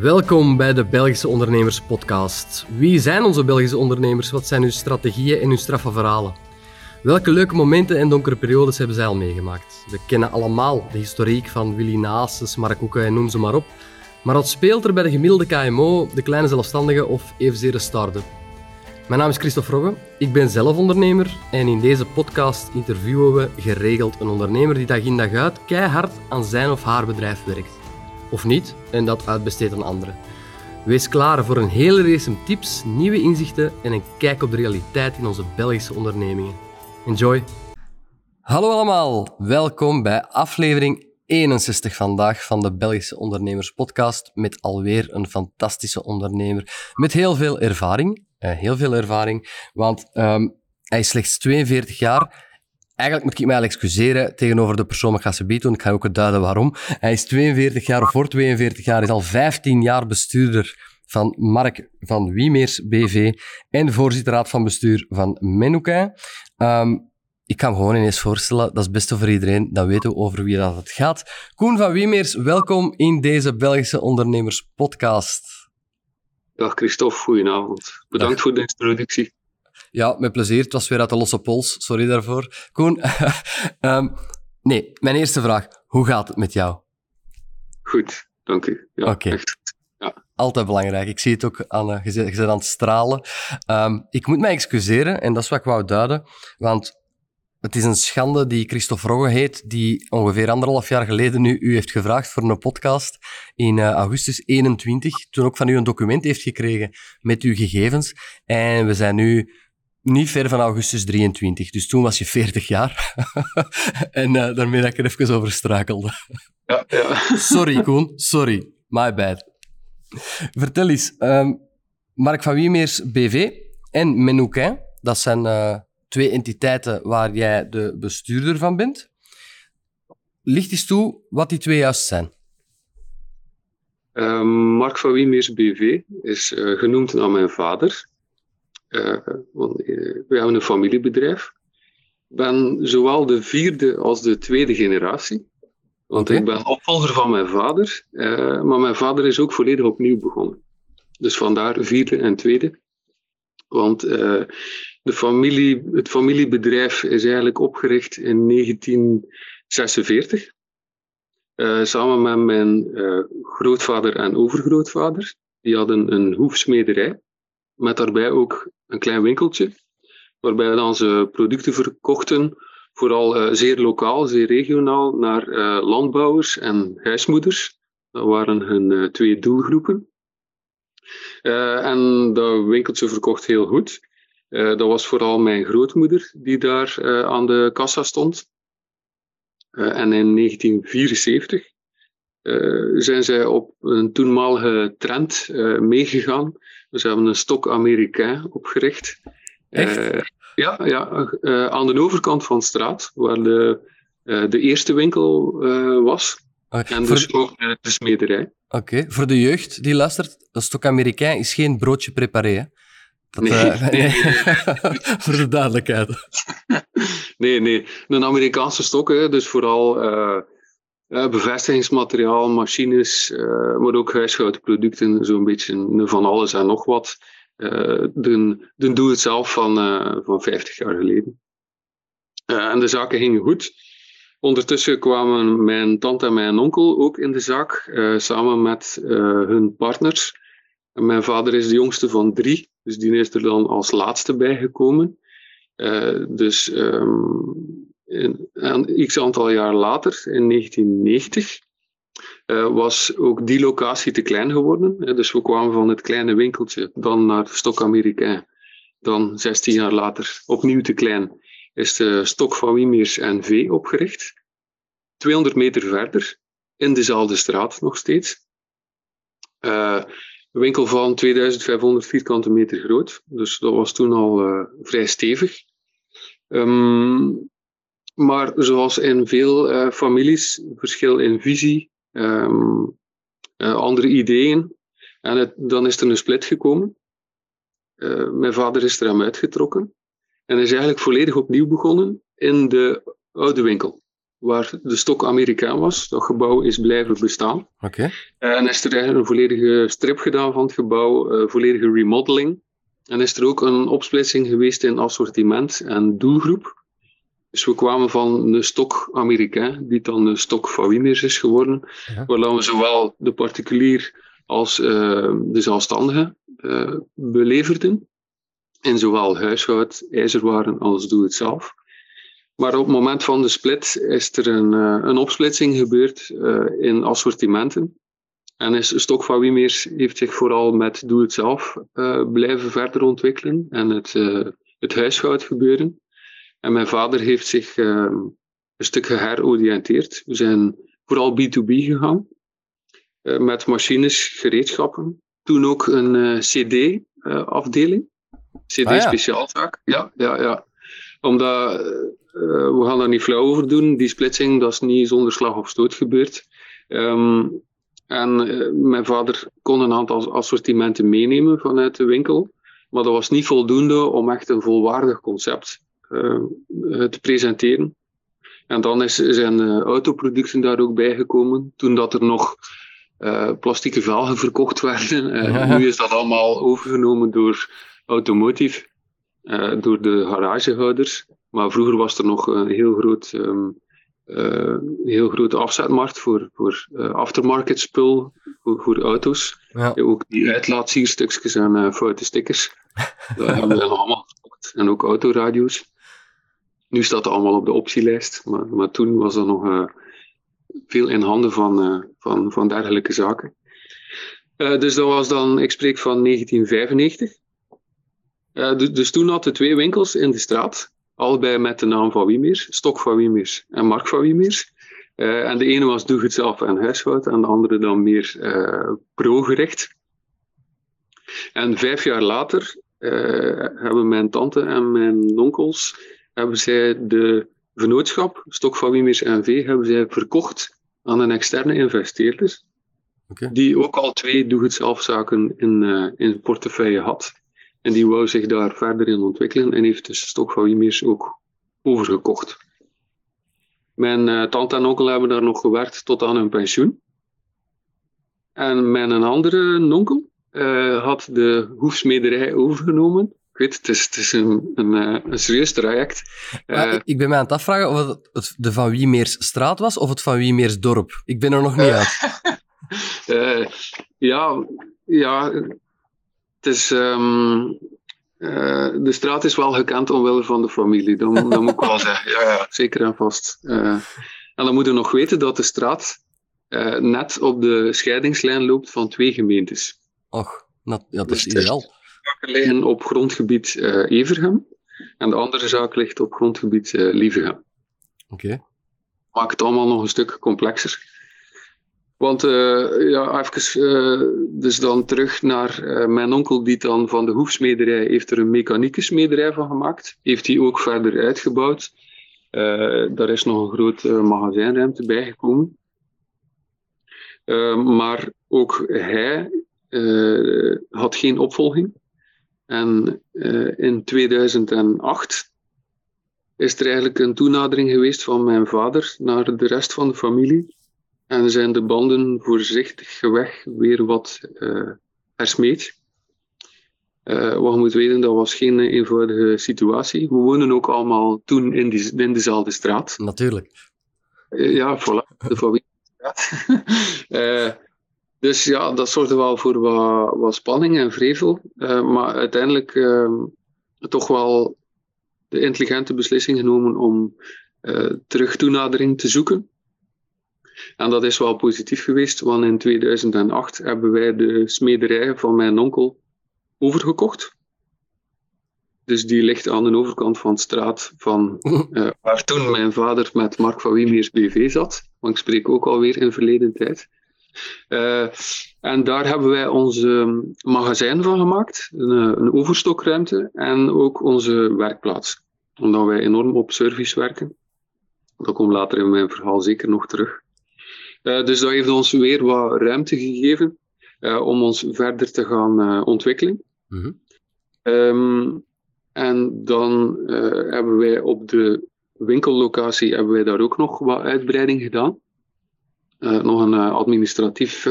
Welkom bij de Belgische Ondernemers Podcast. Wie zijn onze Belgische ondernemers? Wat zijn hun strategieën en hun straffe verhalen? Welke leuke momenten en donkere periodes hebben zij al meegemaakt? We kennen allemaal de historiek van Willy Naases, Mark Hoeken en noem ze maar op. Maar wat speelt er bij de gemiddelde KMO, de kleine zelfstandige of evenzeer de start-up? Mijn naam is Christophe Rogge, ik ben zelf ondernemer en in deze podcast interviewen we geregeld een ondernemer die dag in dag uit keihard aan zijn of haar bedrijf werkt of niet, en dat uitbesteedt aan anderen. Wees klaar voor een hele race tips, nieuwe inzichten en een kijk op de realiteit in onze Belgische ondernemingen. Enjoy! Hallo allemaal, welkom bij aflevering 61 vandaag van de Belgische Ondernemers Podcast met alweer een fantastische ondernemer met heel veel ervaring. Uh, heel veel ervaring, want um, hij is slechts 42 jaar Eigenlijk moet ik mij excuseren tegenover de persoon, ik ga ze doen. Ik ga ook duiden waarom. Hij is 42 jaar, of voor 42 jaar, is al 15 jaar bestuurder van Mark van Wiemeers BV en voorzitter raad van bestuur van Menouquin. Um, ik kan me gewoon ineens voorstellen, dat is het beste voor iedereen, dan weten we over wie dat het gaat. Koen van Wiemeers, welkom in deze Belgische Ondernemers Podcast. Dag Christophe, goedenavond. Bedankt voor de introductie. Ja, met plezier. Het was weer uit de losse pols. Sorry daarvoor. Koen, um, nee, mijn eerste vraag. Hoe gaat het met jou? Goed, dank u. Ja, Oké. Ja. Altijd belangrijk. Ik zie het ook aan, uh, je, bent, aan het stralen. Um, ik moet mij excuseren, en dat is wat ik wou duiden, want het is een schande die Christophe Rogge heet, die ongeveer anderhalf jaar geleden nu u heeft gevraagd voor een podcast in uh, augustus 21, toen ook van u een document heeft gekregen met uw gegevens. En we zijn nu niet ver van augustus 23. Dus toen was je 40 jaar. en uh, daarmee dat ik er even over strakelde. Ja, ja. sorry, Koen. Sorry. My bad. Vertel eens. Um, Mark van Wiemeers BV en Menouquin, dat zijn uh, twee entiteiten waar jij de bestuurder van bent. Licht eens toe wat die twee juist zijn. Uh, Mark van Wiemeers BV is uh, genoemd naar mijn vader. Want, uh, we hebben een familiebedrijf. Ik ben zowel de vierde als de tweede generatie. Want ik ben opvolger van mijn vader, uh, maar mijn vader is ook volledig opnieuw begonnen. Dus vandaar vierde en tweede. Want de familie, het familiebedrijf is eigenlijk opgericht in 1946. samen met mijn grootvader en overgrootvader. Die hadden een hoefsmederij met daarbij ook een klein winkeltje, waarbij we dan ze producten verkochten, vooral uh, zeer lokaal, zeer regionaal, naar uh, landbouwers en huismoeders. Dat waren hun uh, twee doelgroepen. en dat winkeltje verkocht heel goed. dat was vooral mijn grootmoeder die daar aan de kassa stond. en in 1974 zijn zij op een toenmalige trend meegegaan dus we hebben een stok Amerikaan opgericht. Uh, ja, ja uh, aan de overkant van de straat, waar de, uh, de eerste winkel was. Okay. En dus de... ook de smederij. Oké, okay. voor de jeugd die luistert, een stok Amerikaan is geen broodje preparé. Dat, nee, nee, nee. voor de duidelijkheid. nee, nee. Een Amerikaanse stok, hè, dus vooral uh, bevestigingsmateriaal, machines, uh, maar ook huishoudproducten, zo'n beetje van alles en nog wat. Uh, de, doe het zelf van, van 50 jaar geleden. en de zaken gingen goed. Ondertussen kwamen mijn tante en mijn onkel ook in de zaak, samen met hun partners. En mijn vader is de jongste van drie, dus die is er dan als laatste bijgekomen. dus um, een x aantal jaar later, in 1990, uh, was ook die locatie te klein geworden. Dus we kwamen van het kleine winkeltje dan naar Stok Amerikaan. Dan 16 jaar later, opnieuw te klein, is de Stok van Wiemeers NV opgericht. 200 meter verder, in dezelfde straat nog steeds. Een winkel van 2500 vierkante meter groot, dus dat was toen al uh, vrij stevig. Um, maar zoals in veel uh, families, verschil in visie, um, uh, andere ideeën. En het, dan is er een split gekomen. Uh, mijn vader is er aan uitgetrokken. En is eigenlijk volledig opnieuw begonnen in de oude winkel. waar de stok Amerikaan was. Dat gebouw is blijven bestaan. Oké. En is er eigenlijk een volledige strip gedaan van het gebouw, volledige remodeling. En is er ook een opsplitsing geweest in assortiment en doelgroep. Dus we kwamen van een stok Amerikaan, die dan een stok van Wiemers is geworden, ja. waar we zowel de particulier als uh, de zelfstandige uh, beleverden. In zowel huishoud, ijzerwaren als doe-het-zelf. Maar op het moment van de split is er een, uh, een opsplitsing gebeurd in assortimenten. En is Stok van Wiemers heeft zich vooral met doe-het-zelf blijven verder ontwikkelen en het, het huishoudgebeuren. En mijn vader heeft zich uh, een stuk geheroriënteerd. We zijn vooral B2B gegaan, uh, met machines, gereedschappen. Toen ook een uh, CD-afdeling, CD-speciaalzaak. Ah, ja. ja, ja, ja. Omdat, we gaan daar niet flauw over doen, die splitsing, dat is niet zonder slag of stoot gebeurd. Um, en mijn vader kon een aantal assortimenten meenemen vanuit de winkel. Maar dat was niet voldoende om echt een volwaardig concept te presenteren. En dan is, zijn uh, autoproducten daar ook bijgekomen, toen dat er nog uh, plastieke velgen verkocht werden. Ja. Nu is dat allemaal overgenomen door automotive, door de garagehouders. Maar vroeger was er nog een heel groot, um, heel grote afzetmarkt voor, voor aftermarket spul, voor, voor auto's. Ja. Ook die uitlaatsierstukjes en foute stickers. dat hebben we allemaal verkocht. En ook autoradio's. Nu staat het allemaal op de optielijst, maar, maar toen was er nog uh, veel in handen van, uh, van, van dergelijke zaken. Uh, dus dat was dan, ik spreek van 1995. Dus, dus toen hadden twee winkels in de straat, allebei met de naam van Wiemers, Stok van Wiemers en Mark van Wiemers. en de ene was doe het zelf en huishoud, en de andere dan meer pro-gericht. En vijf jaar later hebben mijn tante en mijn onkels hebben zij de vennootschap, Stok van Wiemers NV, hebben zij verkocht aan een externe investeerder. Okay. Die ook al twee doe-het-zelf-zaken in, uh, in portefeuille had. En die wou zich daar verder in ontwikkelen en heeft dus Stok van Wiemers ook overgekocht. Mijn uh, tante en onkel hebben daar nog gewerkt tot aan hun pensioen. En mijn andere onkel uh, had de hoefsmederij overgenomen weet, het is, het is een, een, eh, een serieus traject. Uh, ik ben mij aan het afvragen of het, de Van Wiemeers straat was of het Van Wiemeers dorp. Ik ben er nog niet uh, uit. uh, ja, ja, het is... Um, de straat is wel gekend omwille van de familie, dat, dat moet ik wel zeggen. Ja, ja, zeker en vast. en dan moeten we nog weten dat de straat net op de scheidingslijn loopt van twee gemeentes. Och, dat, ja, dat is dus ideaal zaken liggen op grondgebied uh, Evergem en de andere zaak ligt op grondgebied uh, Lievegem. Oké. Okay. Maakt het allemaal nog een stuk complexer. Want uh, ja, even, dus dan terug naar mijn onkel, die dan van de hoefsmederij heeft er een mechanieke smederij van gemaakt. Heeft die ook verder uitgebouwd. daar is nog een grote magazijnruimte bijgekomen. maar ook hij had geen opvolging. En uh, in 2008 is er eigenlijk een toenadering geweest van mijn vader naar de rest van de familie. En zijn de banden voorzichtig weg weer wat uh, hersmeed. Uh, wat je moet weten, dat was geen eenvoudige situatie. We wonen ook allemaal toen in, die, in dezelfde straat. Natuurlijk. ja, voilà, de familiestraat. Dus ja, dat zorgde wel voor wat, wat spanning en vrevel. Uh, maar uiteindelijk uh, toch wel de intelligente beslissing genomen om uh, terug toenadering te zoeken. En dat is wel positief geweest, want in 2008 hebben wij de smederij van mijn onkel overgekocht. Dus die ligt aan de overkant van de straat van uh, waar toen mijn vader met Mark van Wiemiers BV zat. Want ik spreek ook alweer in verleden tijd. Uh, en daar hebben wij onze magazijn van gemaakt, een, een, overstokruimte en ook onze werkplaats. Omdat wij enorm op service werken. Dat komt later in mijn verhaal zeker nog terug. Uh, dus dat heeft ons weer wat ruimte gegeven uh, om ons verder te gaan ontwikkelen. Mm -hmm. um, en dan hebben wij op de winkellocatie hebben wij daar ook nog wat uitbreiding gedaan. Nog een administratief,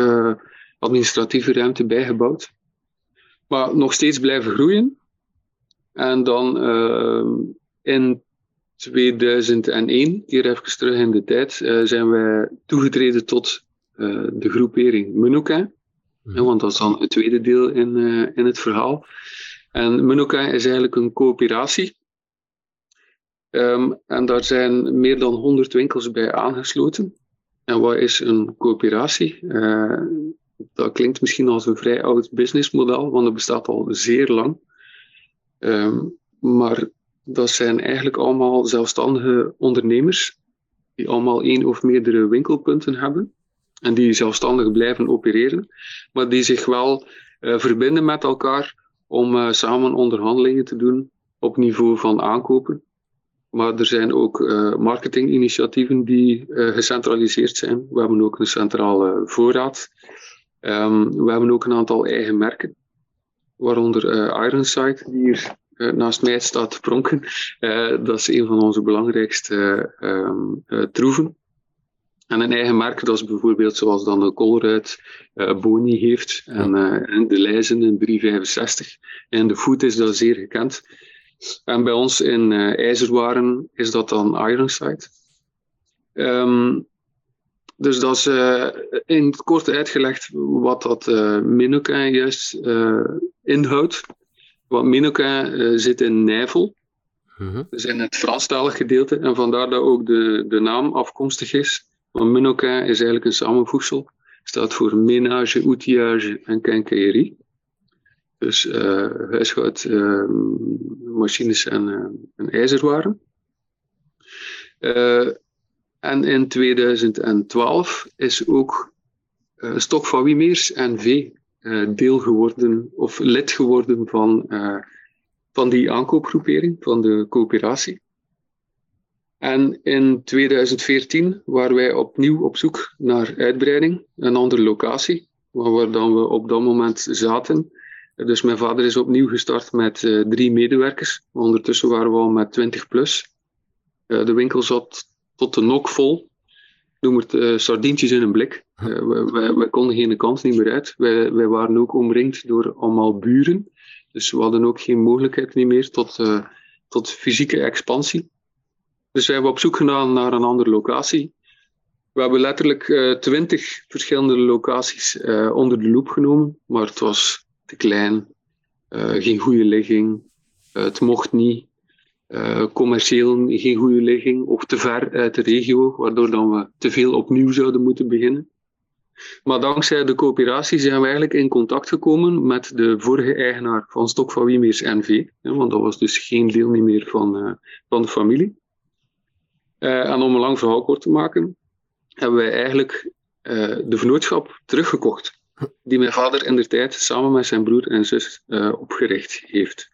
administratieve ruimte bijgebouwd. Maar nog steeds blijven groeien. En dan in 2001, hier even terug in de tijd, zijn wij toegetreden tot de groepering Menuka. Mhm. want dat is dan het tweede deel in, in het verhaal. En Menuka is eigenlijk een coöperatie. Um, en daar zijn meer dan 100 winkels bij aangesloten. En wat is een coöperatie? Uh, dat klinkt misschien als een vrij oud businessmodel, want dat bestaat al zeer lang. Um, maar dat zijn eigenlijk allemaal zelfstandige ondernemers, die allemaal één of meerdere winkelpunten hebben. En die zelfstandig blijven opereren, maar die zich wel uh, verbinden met elkaar om uh, samen onderhandelingen te doen op niveau van aankopen. Maar er zijn ook uh, marketinginitiatieven die uh, gecentraliseerd zijn. We hebben ook een centrale voorraad. Um, we hebben ook een aantal eigen merken, waaronder Ironside, die hier naast mij staat te pronken. dat is een van onze belangrijkste um, troeven. En een eigen merk, dat is bijvoorbeeld zoals dan de Colruyt uh, Boni heeft en, uh, en de Leijzen in 365. En de Food is dat zeer gekend. En bij ons in uh, ijzerwaren is dat dan Ironside. Um, dus dat is in het kort uitgelegd wat dat Minuka juist inhoudt. Want Minuka zit in Nijvel. Dus in het Franstalig gedeelte. En vandaar dat ook de, de naam afkomstig is. Maar Minoka is eigenlijk een samenvoegsel. Staat voor menage, outillage en quincaillerie. Dus uh, huishoud, uh, machines en, uh, en ijzerwaren. en in 2012 is ook Stok van Wimeers NV deel geworden, of lid geworden van, van die aankoopgroepering, van de coöperatie. En in 2014 waren wij opnieuw op zoek naar uitbreiding, een andere locatie, waar dan we op dat moment zaten. Dus mijn vader is opnieuw gestart met uh, drie medewerkers. Ondertussen waren we al met 20 plus. Uh, de winkel zat tot de nok vol. Noem het uh, sardientjes in een blik. wij, wij, konden geen kant niet meer uit. Wij, wij, waren ook omringd door allemaal buren. Dus we hadden ook geen mogelijkheid meer tot, tot fysieke expansie. Dus we hebben op zoek gedaan naar een andere locatie. We hebben letterlijk twintig verschillende locaties onder de loep genomen, maar het was te klein, uh, geen goede ligging, het mocht niet, commercieel geen goede ligging of te ver uit de regio, waardoor dan we te veel opnieuw zouden moeten beginnen. Maar dankzij de coöperatie zijn we eigenlijk in contact gekomen met de vorige eigenaar van Stok van NV, want dat was dus geen deel meer van, van de familie. En om een lang verhaal kort te maken, hebben wij eigenlijk de vennootschap teruggekocht. Die mijn vader in de tijd samen met zijn broer en zus uh, opgericht heeft.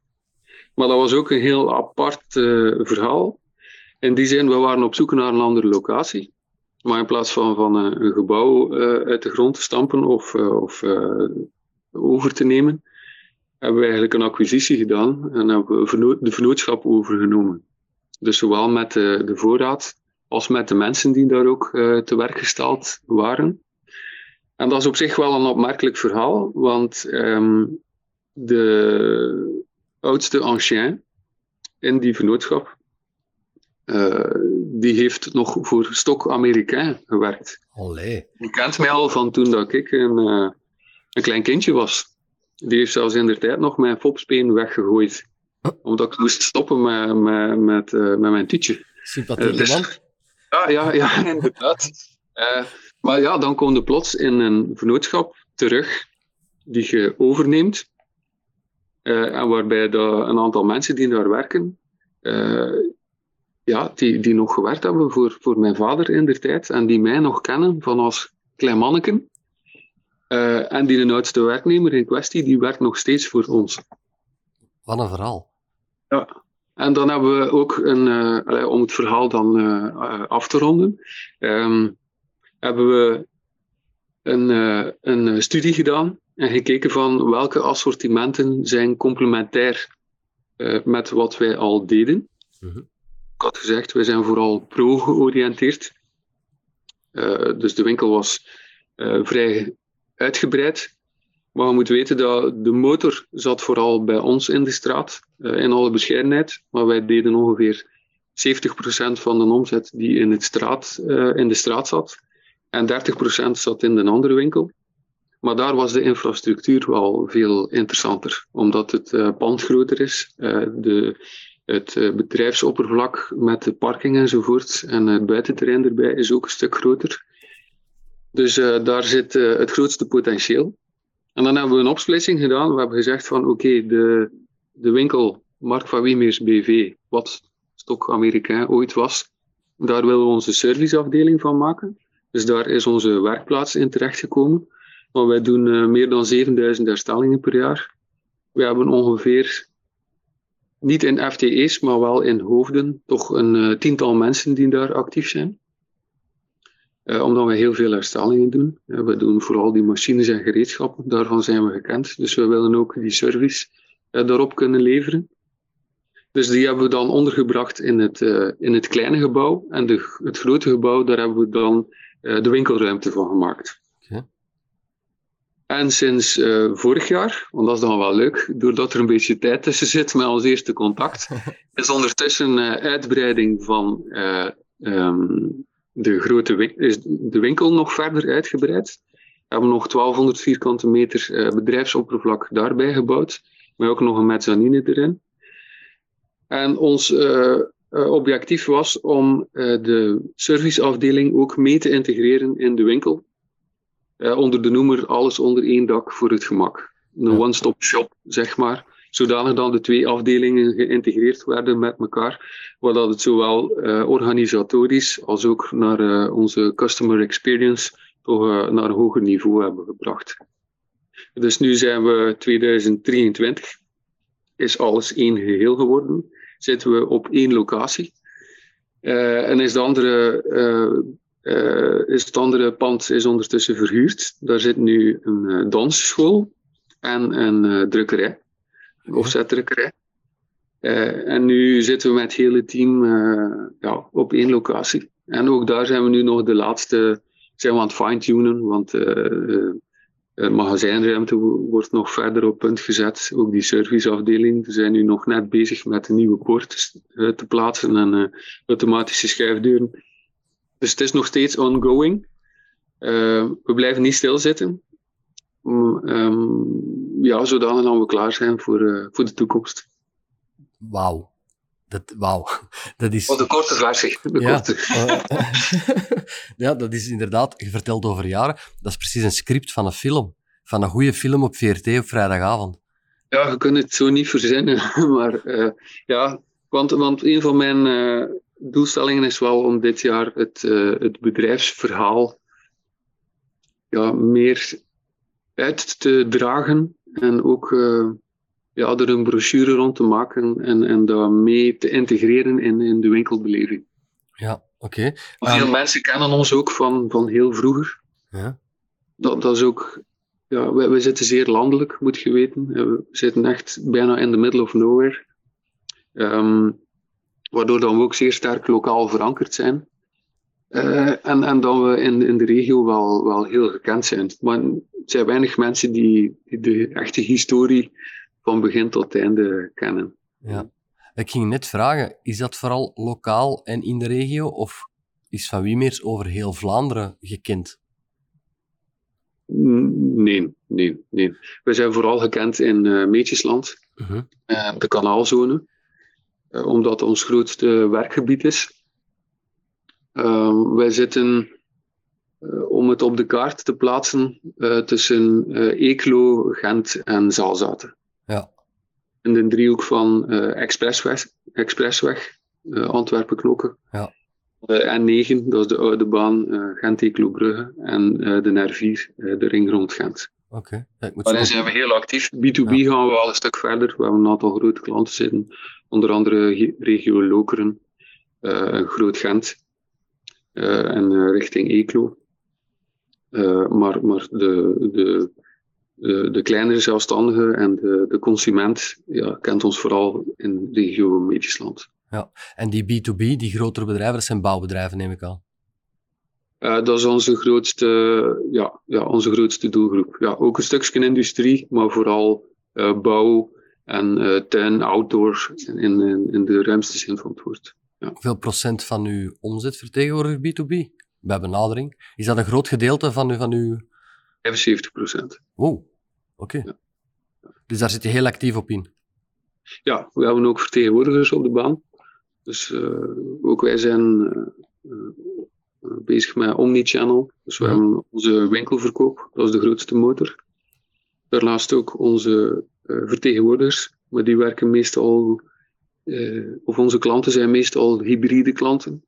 Maar dat was ook een heel apart verhaal. In die zin, we waren op zoek naar een andere locatie. Maar in plaats van, van een gebouw uit de grond te stampen of, of over te nemen, hebben we eigenlijk een acquisitie gedaan en hebben we de vennootschap overgenomen. Dus zowel met de, voorraad als met de mensen die daar ook te werk gesteld waren. En dat is op zich wel een opmerkelijk verhaal, want um, de oudste ancien in die vennootschap, uh, die heeft nog voor Stok Amerikaan gewerkt. Allee. Die kent mij al van toen dat ik een, uh, een klein kindje was. Die heeft zelfs in de tijd nog mijn fopspeen weggegooid omdat ik moest stoppen met, met, met, uh, met mijn tietje. Sympathieke uh, dus, man. Ja, ja, ja inderdaad. Uh, maar ja, dan kom je plots in een vennootschap terug die je overneemt. en waarbij de, een aantal mensen die daar werken, ja, die, die nog gewerkt hebben voor, voor mijn vader in de tijd en die mij nog kennen van als klein manneken. en die de oudste werknemer in kwestie, die werkt nog steeds voor ons. Wat een verhaal. Ja. En dan hebben we ook een, om het verhaal dan af te ronden, um, hebben we een, uh, een studie gedaan en gekeken van welke assortimenten zijn complementair met wat wij al deden. Mm Ik had gezegd, wij zijn vooral pro-georiënteerd. dus de winkel was vrij uitgebreid. Maar we moeten weten dat de motor zat vooral bij ons in de straat, in alle bescheidenheid. Maar wij deden ongeveer 70% van de omzet die in, het straat, in de straat zat. En 30% zat in de andere winkel. Maar daar was de infrastructuur wel veel interessanter, omdat het uh, pand groter is, uh, de, het uh, bedrijfsoppervlak met de parking enzovoort en het buitenterrein erbij is ook een stuk groter. Dus daar zit het grootste potentieel. En dan hebben we een opsplitsing gedaan. We hebben gezegd van oké, de, de winkel Mark van Wiemers BV, wat Stok Amerikaan ooit was, daar willen we onze serviceafdeling van maken. Dus daar is onze werkplaats in terechtgekomen. Maar wij doen uh, meer dan 7000 herstellingen per jaar. We hebben ongeveer, niet in FTE's, maar wel in hoofden, toch een uh, tiental mensen die daar actief zijn. Uh, omdat we heel veel herstellingen doen. we doen vooral die machines en gereedschappen, daarvan zijn we gekend. Dus we willen ook die service daarop kunnen leveren. Dus die hebben we dan ondergebracht in het, in het kleine gebouw. En de, het grote gebouw, daar hebben we dan de winkelruimte van gemaakt. En sinds uh, vorig jaar, want dat is dan wel leuk, doordat er een beetje tijd tussen zit met ons eerste contact, is ondertussen uh, uitbreiding van uh, um, de grote winkel, is de winkel nog verder uitgebreid. We hebben nog 1200 vierkante meter bedrijfsoppervlak daarbij gebouwd, maar ook nog een mezzanine erin. En ons objectief was om de serviceafdeling ook mee te integreren in de winkel uh, onder de noemer alles onder één dak voor het gemak. Een one-stop shop, zeg maar. Zodanig dat de twee afdelingen geïntegreerd werden met elkaar, waardoor het zowel uh, organisatorisch als ook naar uh, onze customer experience toch naar een hoger niveau hebben gebracht. Dus nu zijn we 2023, is alles één geheel geworden. Zitten we op één locatie. en is de andere uh, is het andere pand is ondertussen verhuurd. Daar zit nu een dansschool en een drukkerij, een offsetdrukkerij. en nu zitten we met het hele team ja, op één locatie. En ook daar zijn we nu nog de laatste, zijn we aan het fine-tunen, want magazijnruimte wordt nog verder op punt gezet. Ook die serviceafdeling. We zijn nu nog net bezig met een nieuwe poort te plaatsen en automatische schuifdeuren. Dus het is nog steeds ongoing. We blijven niet stilzitten. Um, ja, zodanig dat we klaar zijn voor, voor de toekomst. Wauw. Dat, wauw. Dat is... Oh, de korte versie. De ja. Korte. ja, dat is inderdaad, je vertelt over jaren, dat is precies een script van een film. Van een goede film op VRT op vrijdagavond. Ja, je kunt het zo niet verzinnen. Maar uh, ja, want, want een van mijn doelstellingen is wel om dit jaar het, uh, het bedrijfsverhaal ja, meer uit te dragen en ook ja, er een brochure rond te maken en, en daarmee te integreren in, in de winkelbeleving. Ja, oké. Okay. Veel um, mensen kennen ons ook van, van heel vroeger. Ja. Dat, dat is ook, ja, wij, wij zitten zeer landelijk, moet je weten. We zitten echt bijna in the middle of nowhere. Um, waardoor dan we ook zeer sterk lokaal verankerd zijn. Uh, en, en dat we in, in de regio wel, wel heel gekend zijn. Maar er zijn weinig mensen die, die de echte historie van begin tot einde kennen. Ja. Ik ging net vragen, is dat vooral lokaal en in de regio, of is Van Wiemeers over heel Vlaanderen gekend? Nee, nee, nee. We zijn vooral gekend in uh, Meetjesland, uh -huh. uh, de kanaalzone. Eh, omdat ons grootste werkgebied is. Ehm, wij zitten, eh, om het op de kaart te plaatsen, eh, tussen Eeklo, Gent en Zaalzaten. Ja. In de driehoek van Expressweg, Expressweg Antwerpen-Knokken. Ja. N9, dat is de oude baan Gent-Eeklo-Brugge. En de R4, de ring rond Gent. Oké. Okay. Daarin zijn we heel actief. B2B ja. gaan we wel een stuk verder. We hebben een aantal grote klanten zitten. Onder andere regio Lokeren, uh, Groot Gent uh, en uh, richting Eeklo. maar maar de, de, de, de kleinere zelfstandige en de, de consument ja, kent ons vooral in regio Mediesland. Ja, en die B2B, die grotere bedrijven, dat zijn bouwbedrijven, neem ik aan. Uh, dat is onze grootste, ja, ja, onze grootste doelgroep. Ja, ook een stukje industrie, maar vooral uh, bouw en uh, tuin, outdoor in, in, in de ruimste zin van het woord. Ja. Hoeveel procent van uw omzet vertegenwoordigt B2B? Bij benadering. Is dat een groot gedeelte van, uw, van uw... 75 procent. Wow, oké. Okay. Ja. Dus daar zit je heel actief op in? Ja, we hebben ook vertegenwoordigers op de baan. Dus ook wij zijn bezig met omnichannel. Dus we ja. hebben onze winkelverkoop, dat is de grootste motor. Daarnaast ook onze vertegenwoordigers, maar die werken meestal, of onze klanten zijn meestal hybride klanten.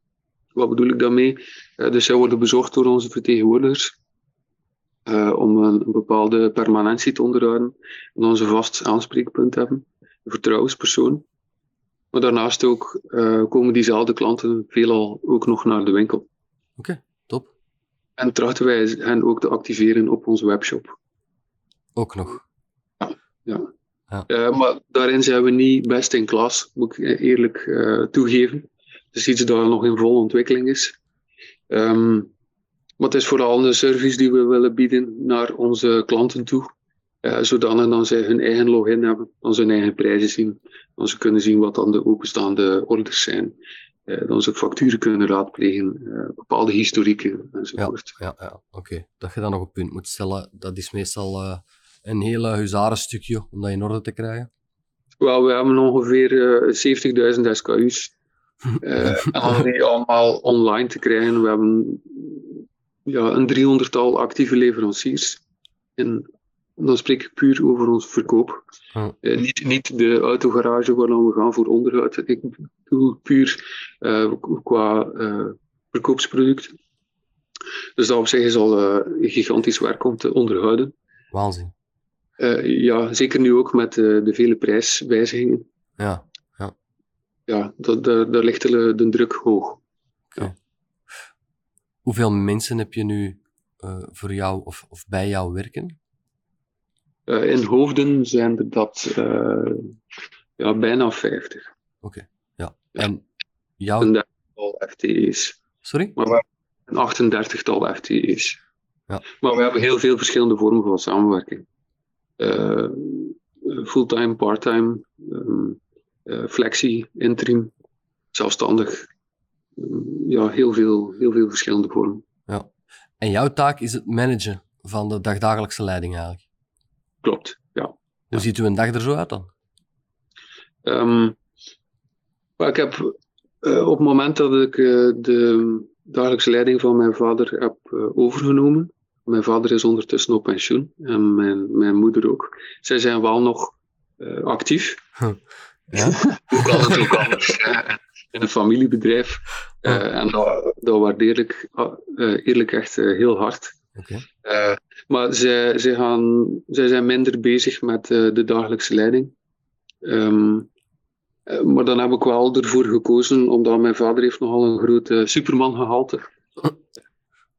Wat bedoel ik daarmee? Uh, dus zij worden bezorgd door onze vertegenwoordigers. Om een, een, bepaalde permanentie te onderhouden en onze vast aanspreekpunt hebben, een vertrouwenspersoon. Maar daarnaast ook komen diezelfde klanten veelal ook nog naar de winkel. Oké, top. En trachten wij hen ook te activeren op onze webshop. Ook nog? Ja. ja. ja. Uh, maar daarin zijn we niet best in klas, moet ik eerlijk toegeven. Het is iets dat nog in volle ontwikkeling is. Um, maar het is vooral een service die we willen bieden naar onze klanten toe. Uh, zodanig dan zij hun eigen login hebben, dan ze hun eigen prijzen zien, dan ze kunnen zien wat dan de openstaande orders zijn. Uh, dan ze facturen kunnen raadplegen, uh, bepaalde historieken enzovoort. Ja, ja, ja. oké. Dat je dan nog een punt moet stellen, dat is meestal een heel huzarenstukje om dat in orde te krijgen. Wel, we hebben ongeveer 70.000 SKU's. en om die allemaal online te krijgen, we hebben ja, een driehonderdtal actieve leveranciers in dan spreek ik puur over onze verkoop. Uh, niet, niet de autogarage waar we gaan voor onderhoud. Ik bedoel puur uh, qua uh, verkoopsproduct. Dus dat op zich is al gigantisch werk om te onderhouden. Waanzin. ja, zeker nu ook met de vele prijswijzigingen. Ja, ja. Ja, dat, daar, daar ligt de, de druk hoog. Hoeveel mensen heb je nu voor jou of, of bij jou werken? Uh, in hoofden zijn er dat uh, ja, bijna 50. Oké, okay. ja. En jouw... Een dertigtal FTE's. Sorry? Maar we hebben een 38-tal FTE's. Ja. Maar we hebben heel veel verschillende vormen van samenwerking. Fulltime, parttime, um, flexie, interim, zelfstandig. Ja, heel veel, heel veel verschillende vormen. Ja. En jouw taak is het managen van de dagdagelijkse leiding eigenlijk? Klopt, ja. Hoe ziet uw dag er zo uit dan? Um, ik heb uh, op het moment dat ik uh, de dagelijkse leiding van mijn vader heb uh, overgenomen. Mijn vader is ondertussen op pensioen en mijn, mijn moeder ook. Zij zijn wel nog actief. Ja? Hoe kan het ook anders? in een familiebedrijf. en dat, dat waardeer ik eerlijk echt heel hard. Okay. Maar zij, zij, gaan, zij zijn minder bezig met de dagelijkse leiding. Um, uh, maar dan heb ik wel ervoor gekozen, omdat mijn vader heeft nogal een grote superman gehalte.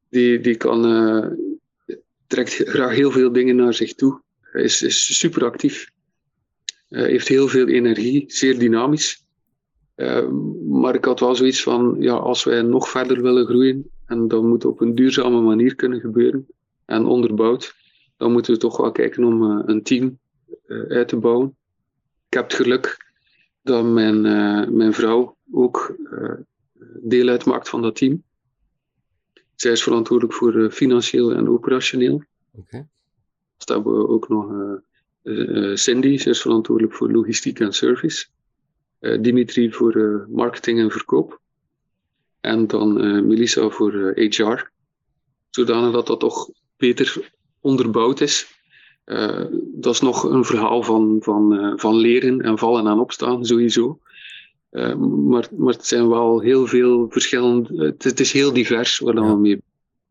Die, die kan, trekt graag heel veel dingen naar zich toe. Hij is, is super actief. heeft heel veel energie, zeer dynamisch. Maar ik had wel zoiets van, ja, als wij nog verder willen groeien, en dat moet op een duurzame manier kunnen gebeuren en onderbouwd. Dan moeten we toch wel kijken om uh, een team uh, uit te bouwen. Ik heb het geluk dat mijn, uh, mijn vrouw ook deel uitmaakt van dat team. Zij is verantwoordelijk voor financieel en operationeel. Okay. Dus hebben we ook nog Cindy, zij is verantwoordelijk voor logistiek en service. Dimitri voor marketing en verkoop. En dan uh, Melissa voor eh, HR. Zodanig dat dat toch beter onderbouwd is. Dat is nog een verhaal van, van, van leren en vallen en opstaan, sowieso. maar, maar het zijn wel heel veel verschillende. Het, het is heel divers waar dan ja. we mee.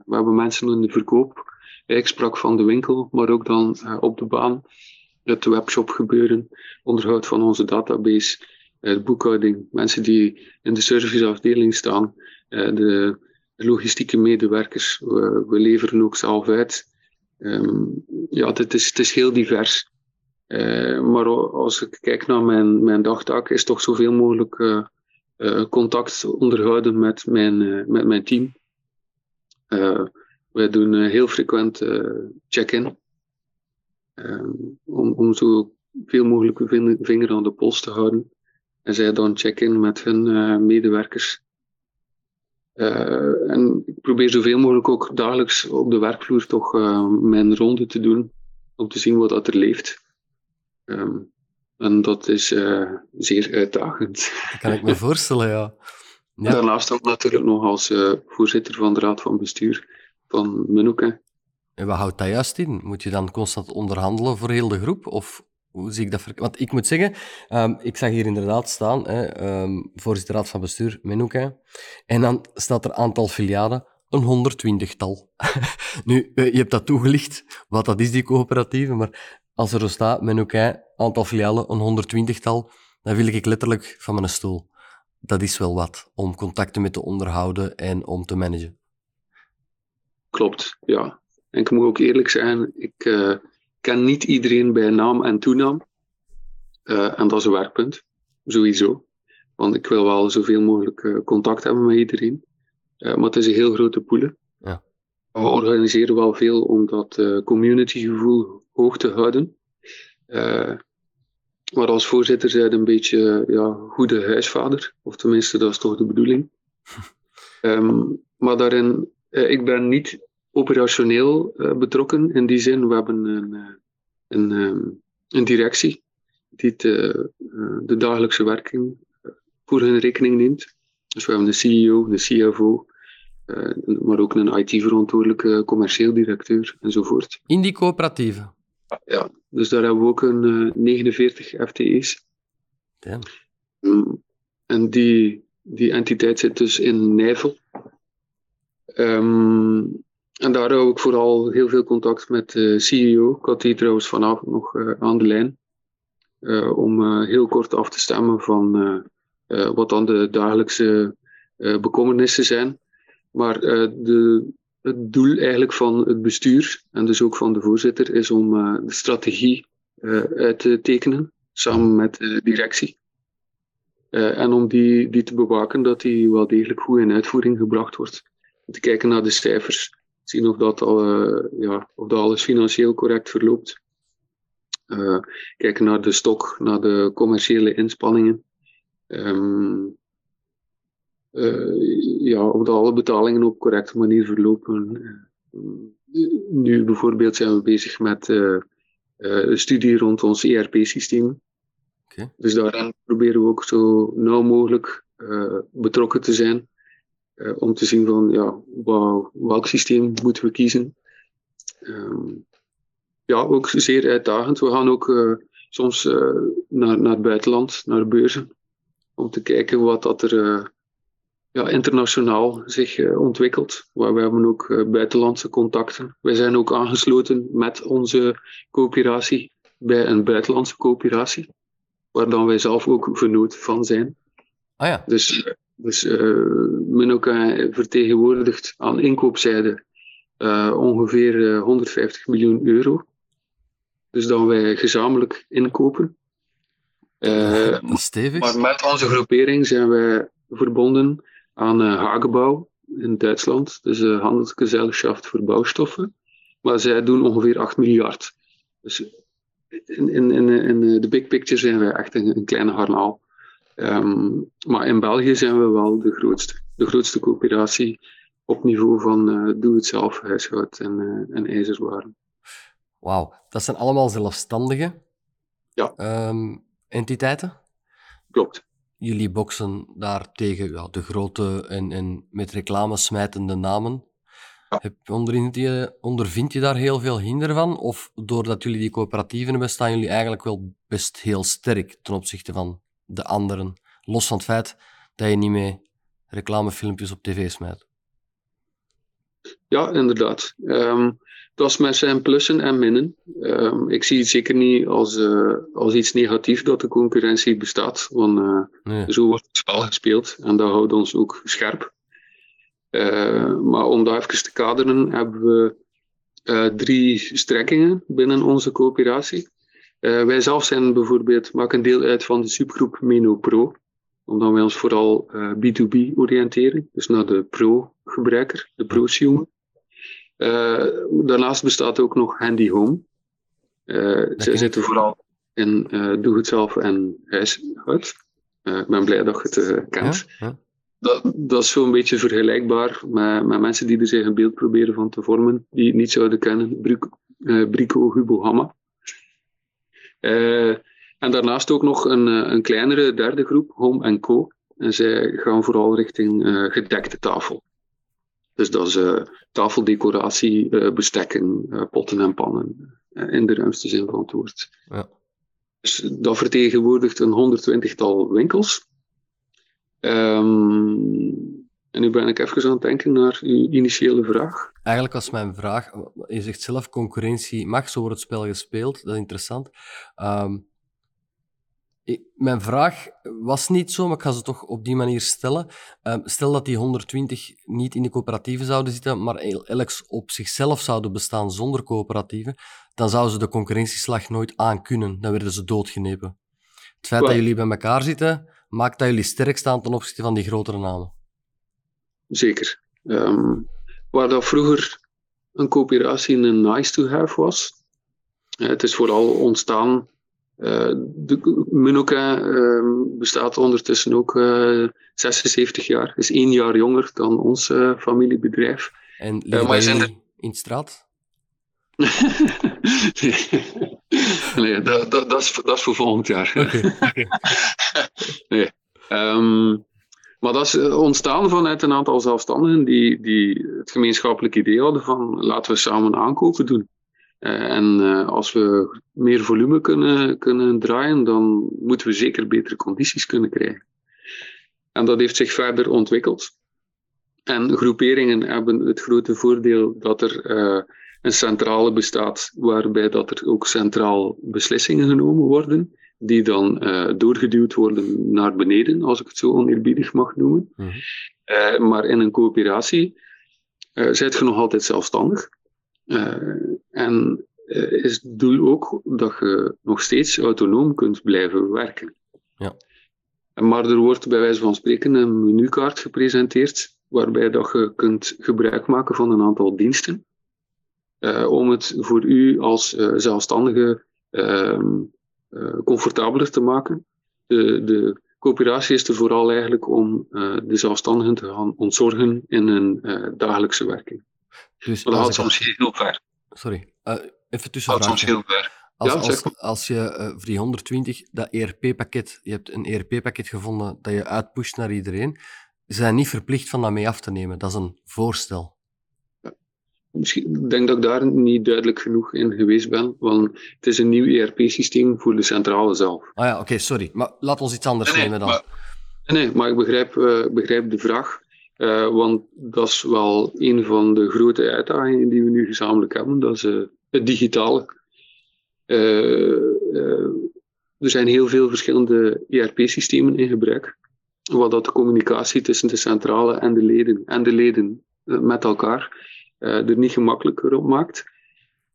We hebben mensen in de verkoop. Ik sprak van de winkel, maar ook dan op de baan. Het webshop gebeuren, onderhoud van onze database de eh, boekhouding, mensen die in de serviceafdeling staan, eh, de logistieke medewerkers. We, we leveren ook zelf uit. Um, ja, het is, het is heel divers. Uh, maar als ik kijk naar mijn, mijn dagtaak, is toch zoveel mogelijk contact onderhouden met mijn, met mijn team. wij doen heel frequent check-in. om, om zo veel mogelijk vinger aan de pols te houden. En zij dan check-in met hun medewerkers. Uh, en ik probeer zoveel mogelijk ook dagelijks op de werkvloer toch uh, mijn ronde te doen. Om te zien wat dat er leeft. Um, en dat is zeer uitdagend. Dat kan ik me voorstellen, ja. ja. Daarnaast ook natuurlijk nog als voorzitter van de raad van bestuur van Menoke. En wat houdt dat juist in? Moet je dan constant onderhandelen voor heel de groep? Of hoe zie ik dat? Want ik moet zeggen, um, ik zag hier inderdaad staan, hè, um, voorzitter raad van bestuur, Menouke. En dan staat er aantal filialen, een honderdtwintigtal. nu, eh, je hebt dat toegelicht, wat dat is, die coöperatieve, maar als er zo staat, Menouke, aantal filialen, een honderdtwintigtal, dan wil ik letterlijk van mijn stoel. Dat is wel wat, om contacten met te onderhouden en om te managen. Klopt, ja. En ik moet ook eerlijk zijn, ik... Uh ken niet iedereen bij naam en toenaam. Uh, en dat is een werkpunt, sowieso. Want ik wil wel zoveel mogelijk uh, contact hebben met iedereen. Uh, maar het is een heel grote poelen. Ja. We organiseren wel veel om dat communitygevoel hoog te houden. maar als voorzitter zijn een beetje ja, goede huisvader. Of tenminste, dat is toch de bedoeling. um, maar daarin, ik ben niet operationeel uh, betrokken. In die zin, we hebben een, eh, een, um, een directie die de, de dagelijkse werking voor hun rekening neemt. Dus we hebben een CEO, een CFO, maar ook een IT-verantwoordelijke commercieel directeur enzovoort. In die coöperatieve? Ja, dus daar hebben we ook een 49 FTE's. Damn. Um, en die, die entiteit zit dus in Nijvel. Um, en daar hou ik vooral heel veel contact met de CEO. Trouwens vanavond nog uh, aan de lijn. Uh, om uh, heel kort af te stemmen van wat dan de dagelijkse bekommernissen zijn. Maar de, het doel eigenlijk van het bestuur, en dus ook van de voorzitter, is om de strategie uit te tekenen, samen met de directie. en om die, die te bewaken dat die wel degelijk goed in uitvoering gebracht wordt. Te kijken naar de cijfers zien of dat, uh, ja, of dat alles financieel correct verloopt. Uh, kijken naar de stok, naar de commerciële inspanningen. Um, uh, ja, of dat alle betalingen op correcte manier verlopen. nu bijvoorbeeld zijn we bezig met een studie rond ons ERP-systeem. Okay. Dus daarin proberen we ook zo nauw mogelijk betrokken te zijn om te zien van ja, welk systeem moeten we kiezen. Um, ja, ook zeer uitdagend. We gaan ook uh, soms uh, naar, naar het buitenland, naar beurzen, om te kijken wat dat er ja, internationaal zich ontwikkelt. Waar we hebben ook buitenlandse contacten. Wij zijn ook aangesloten met onze coöperatie bij een buitenlandse coöperatie, waar dan wij zelf ook vernoot van zijn. Ah ja. Dus dus uh, vertegenwoordigt aan inkoopzijde uh, ongeveer 150 miljoen euro. Dus dan wij gezamenlijk inkopen. Uh. Maar met onze groepering zijn wij verbonden aan uh, Hagebouw in Duitsland. Dus de Handelsgesellschaft voor Bouwstoffen. Maar zij doen ongeveer 8 miljard. Dus in, in, in, in de big picture zijn wij echt een, een kleine harnaal. Um, maar in België zijn we wel de grootste. De grootste coöperatie op niveau van uh, doe-het-zelf huishoud en, uh, en ijzerwaren. Wauw, dat zijn allemaal zelfstandige ja. um, entiteiten? Klopt. Jullie boksen daar tegen ja, de grote en, en met reclame smijtende namen. Ja. Heb, ondervind, je, ondervind je daar heel veel hinder van? Of doordat jullie die coöperatieven hebben, staan jullie eigenlijk wel best heel sterk ten opzichte van de anderen. Los van het feit dat je niet meer reclamefilmpjes op tv smijt. Ja, inderdaad. Um, dat is met zijn plussen en minnen. Um, ik zie het zeker niet als, uh, als iets negatiefs dat de concurrentie bestaat. Want uh, nee. zo wordt het spel gespeeld en dat houdt ons ook scherp. Uh, maar om dat even te kaderen, hebben we drie strekkingen binnen onze coöperatie. Uh, wij zelf zijn bijvoorbeeld, maken deel uit van de subgroep Meno Pro. omdat wij ons vooral B2B oriënteren, dus naar de pro-gebruiker, de prosumer. daarnaast bestaat ook nog Handy Home. zij zitten vooral in doe het zelf en huishoud. ik ben blij dat je het kent. Ja, dat, dat is zo'n beetje vergelijkbaar met, met mensen die er zich een beeld proberen van te vormen, die het niet zouden kennen. Brico, uh, Brico Hubo Hamma. Uh, en daarnaast ook nog een, eh, een kleinere derde groep, Home Co. En zij gaan vooral richting uh, gedekte tafel. Dus dat is uh, tafeldecoratie, bestekken, potten en pannen. in de ruimste zin van het woord. Ja. Dus dat vertegenwoordigt een 120-tal winkels. Um, en nu ben ik even aan het denken naar uw initiële vraag. Eigenlijk was mijn vraag, je zegt zelf concurrentie mag, zo wordt het spel gespeeld, dat is interessant. Um, mijn vraag was niet zo, maar ik ga ze toch op die manier stellen. Um, stel dat die 120 niet in de coöperatieven zouden zitten, maar elk op zichzelf zouden bestaan zonder coöperatieven, dan zouden ze de concurrentieslag nooit aankunnen. Dan werden ze doodgenepen. Het feit dat jullie bij elkaar zitten, maakt dat jullie sterk staan ten opzichte van die grotere namen. Zeker. Um, waar dat vroeger een coöperatie een nice to have was, het is vooral ontstaan. Uh, de Munoka uh, bestaat ondertussen ook uh, eh, 76 jaar, is één jaar jonger dan ons uh, familiebedrijf. En maar zijn er... in straat? nee, dat, dat, dat, is, dat is voor volgend jaar. Okay, nee. Um, maar dat is eh, ontstaan vanuit een aantal zelfstandigen die, die het gemeenschappelijk idee hadden van laten we samen aankopen doen. Uh, en uh, als we meer volume kunnen, kunnen draaien, dan moeten we zeker betere condities kunnen krijgen. En dat heeft zich verder ontwikkeld. En groeperingen hebben het grote voordeel dat er een centrale bestaat, waarbij dat er ook centraal beslissingen genomen worden die dan uh, doorgeduwd worden naar beneden, als ik het zo oneerbiedig mag noemen. Mm uh, maar in een coöperatie uh, zijt je nog altijd zelfstandig. en is het doel ook dat je nog steeds autonoom kunt blijven werken. Ja. Maar er wordt bij wijze van spreken een menukaart gepresenteerd, waarbij dat je kunt gebruik maken van een aantal diensten. om het voor u als zelfstandige uh, comfortabeler te maken. De, de coöperatie is er vooral eigenlijk om uh, de zelfstandigen te gaan ontzorgen in hun uh, dagelijkse werking. Dus maar dat gaat soms heel ver. Sorry, even tussen Dat soms heel ver. Als, ja, als, als, je voor die 120 dat ERP-pakket, je hebt een ERP-pakket gevonden dat je uitpusht naar iedereen, ze zijn niet verplicht van dat mee af te nemen. Dat is een voorstel misschien, ik denk dat ik daar niet duidelijk genoeg in geweest ben, want het is een nieuw ERP-systeem voor de centrale zelf. Ah ja, oké, sorry. Maar laat ons iets anders nemen dan. Maar, nee, maar ik begrijp, uh, begrijp de vraag, uh, want dat is wel een van de grote uitdagingen die we nu gezamenlijk hebben, dat is uh, het digitale. er zijn heel veel verschillende ERP-systemen in gebruik, wat dat de communicatie tussen de centrale en de leden, en de leden met elkaar er niet gemakkelijker op maakt.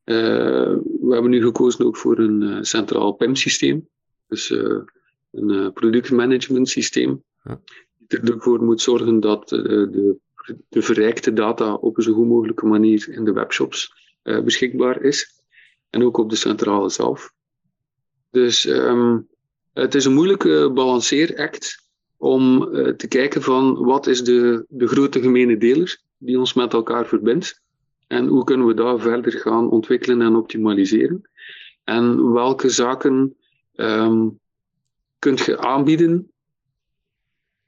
Uh, we hebben nu gekozen ook voor een uh, centraal PEM-systeem. Dus een productmanagement systeem. Ja. Die ervoor moet zorgen dat de, de verrijkte data op een zo goed mogelijke manier in de webshops beschikbaar is. En ook op de centrale zelf. Dus um, het is een moeilijke balanceeract om te kijken van wat is de, de grote gemene deler die ons met elkaar verbindt. En hoe kunnen we daar verder gaan ontwikkelen en optimaliseren? En welke zaken um, kunt je aanbieden,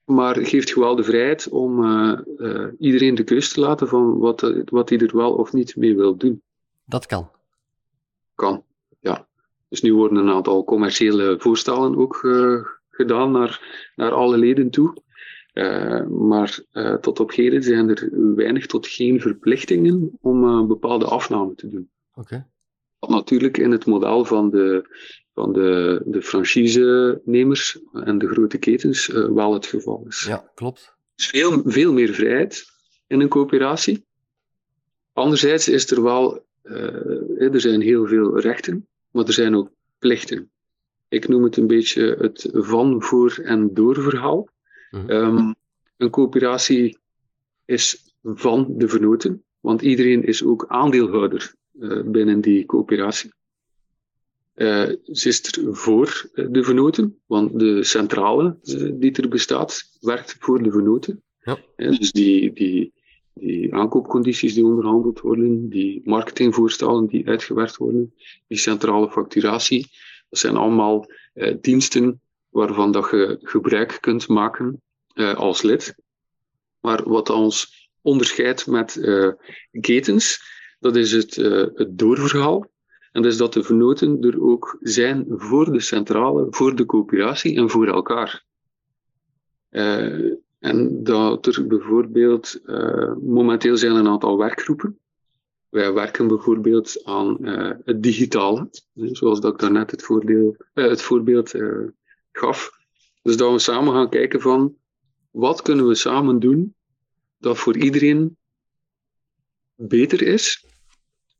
maar geeft je wel de vrijheid om uh, uh, iedereen de keus te laten van wat, wat hij er wel of niet mee wil doen. Dat kan. Kan, ja. Dus nu worden een aantal commerciële voorstellen ook uh, gedaan naar, naar alle leden toe. Uh, maar uh, tot op heden zijn er weinig tot geen verplichtingen om een uh, bepaalde afname te doen. Oké. Wat natuurlijk in het model van de, van de, de franchise-nemers en de grote ketens wel het geval is. Ja, klopt. Dus veel, veel meer vrijheid in een coöperatie. Anderzijds is er wel, er zijn heel veel rechten, maar er zijn ook plichten. Ik noem het een beetje het van, voor en door verhaal. Mhm. Ehm, een coöperatie is van de vernoten, want iedereen is ook aandeelhouder eh, binnen die coöperatie. Eh, ze is er voor eh, de vernoten, want de centrale die er bestaat, werkt voor de vernoten. Ja. Dus die, die, die aankoopcondities die onderhandeld worden, die marketingvoorstellen die uitgewerkt worden, die centrale facturatie, dat zijn allemaal diensten waarvan dat je gebruik kunt maken eh, als lid. Maar wat ons onderscheidt met eh, ketens, dat is het, eh, het doorverhaal. En dat is dat de vernoten er ook zijn voor de centrale, voor de coöperatie en voor elkaar. En dat er bijvoorbeeld, momenteel zijn een aantal werkgroepen. Wij werken bijvoorbeeld aan het digitale, zoals dat ik daarnet het, het voorbeeld gaf. Dus dat we samen gaan kijken van, wat kunnen we samen doen dat voor iedereen beter is,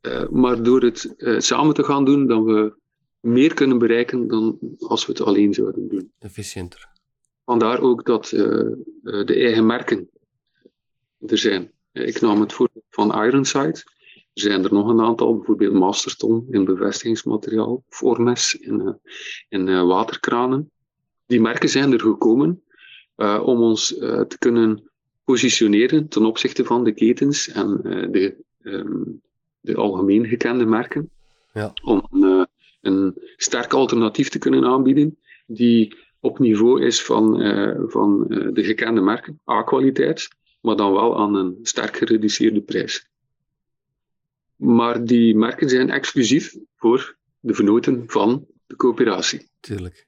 eh, maar door het eh, samen te gaan doen, dan we meer kunnen bereiken dan als we het alleen zouden doen. Efficiënter. Vandaar ook dat eh, de eigen merken er zijn. Ik nam het voorbeeld van Ironside. Er zijn er nog een aantal, bijvoorbeeld Masterton in bevestigingsmateriaal, of Ormes in, in waterkranen. Die merken zijn er gekomen eh, om ons eh, te kunnen positioneren ten opzichte van de ketens en eh, de, ehm, de algemeen gekende merken. Ja. Om een sterk alternatief te kunnen aanbieden die op niveau is van, van de gekende merken, A-kwaliteit, maar dan wel aan een sterk gereduceerde prijs. Maar die merken zijn exclusief voor de vernoten van de coöperatie. Tuurlijk.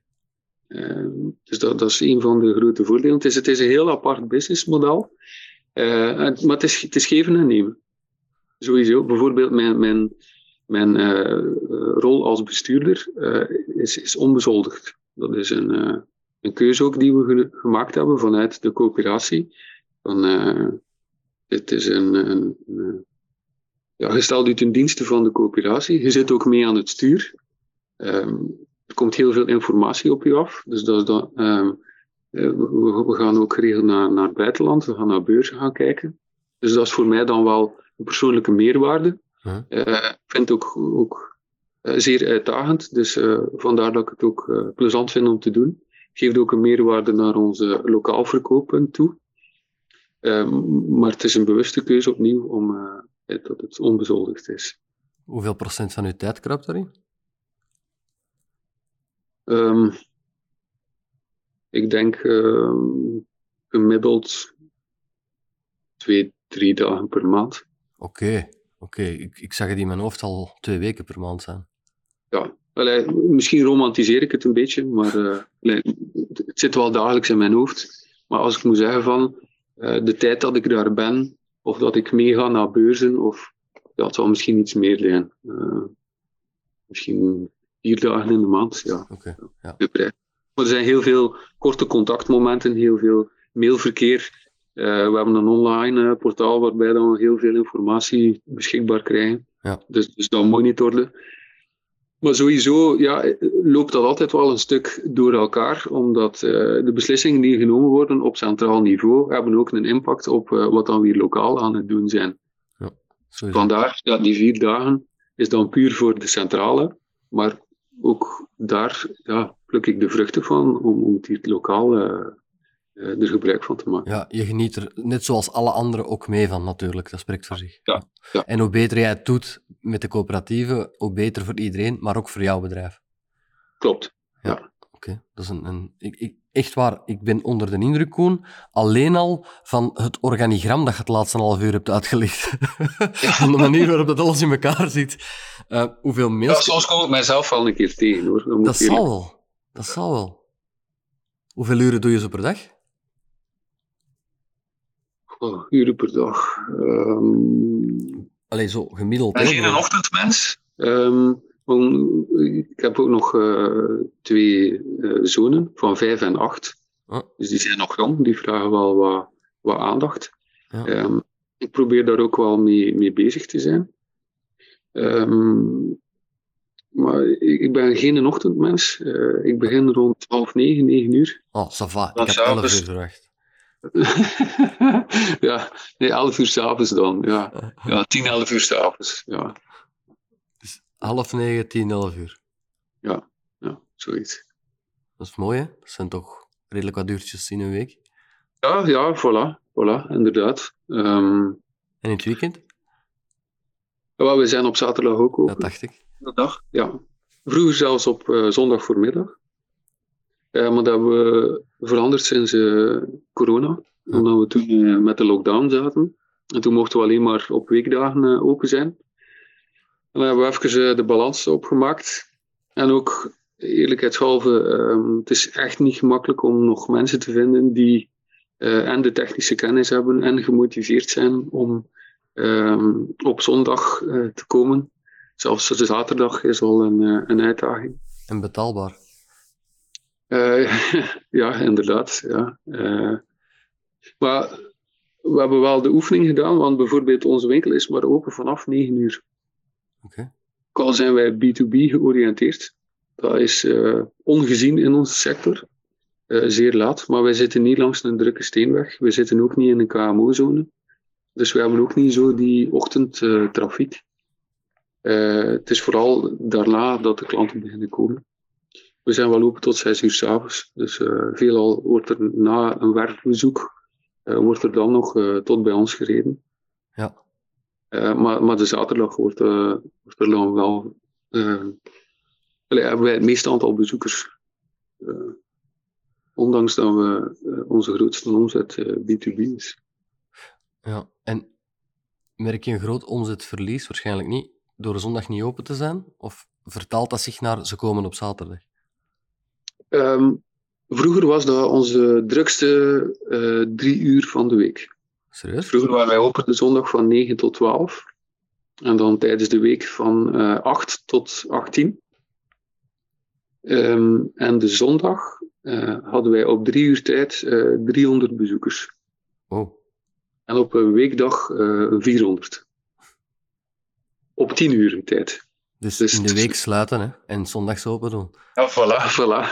Eh, dus dat, is een van de grote voordelen. Het is, het is een heel apart businessmodel, Eh, maar het is, het is geven en nemen. Sowieso. Bijvoorbeeld mijn, mijn, mijn eh, eh, rol als bestuurder is, is onbezoldigd. Dat is een, een keuze ook die we ge- gemaakt hebben vanuit de coöperatie. Van, het is een, een, een ja, je stelt u ten dienste van de coöperatie. Je zit ook mee aan het stuur. Ehm, er komt heel veel informatie op u af. Dus dat, ehm, eh, we, we gaan ook geregeld naar, naar het buitenland. We gaan naar beurzen gaan kijken. Dus dat is voor mij dan wel een persoonlijke meerwaarde. Huh? Eh, ik vind het ook, ook eh, zeer uitdagend. Dus vandaar dat ik het ook plezant vind om te doen. Geeft ook een meerwaarde naar onze lokaal verkopen toe. Ehm, maar het is een bewuste keuze opnieuw om dat het onbezoldigd is. Hoeveel procent van uw tijd kruipt daarin? Ehm, ik denk ehm, gemiddeld twee, drie dagen per maand. Oké, oké. Ik, ik zag het in mijn hoofd al twee weken per maand zijn. Ja, allee, misschien romantiseer ik het een beetje, maar eh, allee, het zit wel dagelijks in mijn hoofd. Maar als ik moet zeggen van eh, de tijd dat ik daar ben, of dat ik meega naar beurzen, of ja, het zal misschien iets meer zijn. Eh, misschien vier dagen in de maand, ja. Oké, ja. Maar er zijn heel veel korte contactmomenten, heel veel mailverkeer. Eh, we hebben een online eh, portaal waarbij dan we heel veel informatie beschikbaar krijgen. Ja. Dus, dus dat monitorden. Maar sowieso ja, loopt dat altijd wel een stuk door elkaar, omdat eh, de beslissingen die genomen worden op centraal niveau hebben ook een impact op wat dan weer lokaal aan het doen zijn. Sowieso. Vandaar, ja, die vier dagen is dan puur voor de centrale, maar ook daar ja, pluk ik de vruchten van om, om het hier lokaal eh, er gebruik van te maken. Ja, je geniet er net zoals alle anderen ook mee van, natuurlijk. Dat spreekt voor zich. Ja, ja. En hoe beter jij het doet met de coöperatieven, hoe beter voor iedereen, maar ook voor jouw bedrijf. Klopt. Oké, dat is een... een ik, ik, echt waar, ik ben onder de indruk, Koen, alleen al van het organigram dat je het laatste half uur hebt uitgelegd. van de manier waarop dat alles in elkaar zit. Eh, hoeveel Ja, mails... soms kom ik mijzelf wel een keer tegen hoor. Dat, zal wel. Dat zal wel. Hoeveel uren doe je zo per dag? Oh, uren per dag. Ehm, Allee, zo gemiddeld. ben hè? geen ochtendmens. Ehm, want ik heb ook nog eh, twee eh, zonen van vijf en acht. Ah. Dus die zijn nog jong, die vragen wel wat, wat aandacht. Ja. Ehm, ik probeer daar ook wel mee, mee bezig te zijn. Ehm, maar ik, ik ben geen ochtendmens. Eh, ik begin rond half negen, negen uur. Oh, ça va. Ik Dan had s'avonds- 11 uur verwacht. ja, nee, 11 uur s'avonds dan. Ja, ja 10, 11 uur s'avonds. Ja. Half negen, tien, elf uur. Ja, ja, zoiets. Dat is mooi, hè? Dat zijn toch redelijk wat uurtjes in een week. Ja, ja, voilà. Voilà, inderdaad. Um, en in het weekend? Ja, we zijn op zaterdag ook open. Dat dacht ik. Dat dag, ja. Vroeger zelfs op uh, zondag voormiddag. Uh, maar dat hebben we veranderd sinds uh, corona. Omdat we toen met de lockdown zaten. En toen mochten we alleen maar op weekdagen open zijn. En dan hebben we even de balans opgemaakt. En ook eerlijkheidshalve, um, het is echt niet gemakkelijk om nog mensen te vinden die en de technische kennis hebben en gemotiveerd zijn om um, op zondag te komen. Zelfs de zaterdag is al een, een uitdaging. En betaalbaar. Ja, inderdaad. Ja. Maar we hebben wel de oefening gedaan, want bijvoorbeeld onze winkel is maar open vanaf 9 uur. Okay. Al zijn wij B2B georiënteerd. Dat is uh, ongezien in onze sector. zeer laat, maar wij zitten niet langs een drukke steenweg. We zitten ook niet in een KMO-zone. Dus we hebben ook niet zo die ochtendtrafiek. het is vooral daarna dat de klanten beginnen komen. We zijn wel open tot 6 uur s'avonds. Dus uh, veelal wordt er na een werkbezoek, uh, wordt er dan nog uh, tot bij ons gereden. Ja. Maar, maar de zaterdag wordt, wordt er dan wel, wij het meeste aantal bezoekers. ondanks dat we onze grootste omzet B2B is. Ja, en merk je een groot omzetverlies? Waarschijnlijk niet, door zondag niet open te zijn? Of vertaalt dat zich naar ze komen op zaterdag? Um, vroeger was dat onze drukste uh, drie uur van de week. Serieus? Vroeger waren wij open de zondag van 9 tot 12. En dan tijdens de week van uh, eh, 8 tot 18. Um, en de zondag uh, hadden wij op drie uur tijd 300 bezoekers. Oh. En op een weekdag 400. Op 10 uur tijd. Dus, dus in de week sluiten hè? en zondags open doen. Ja, voilà, voilà.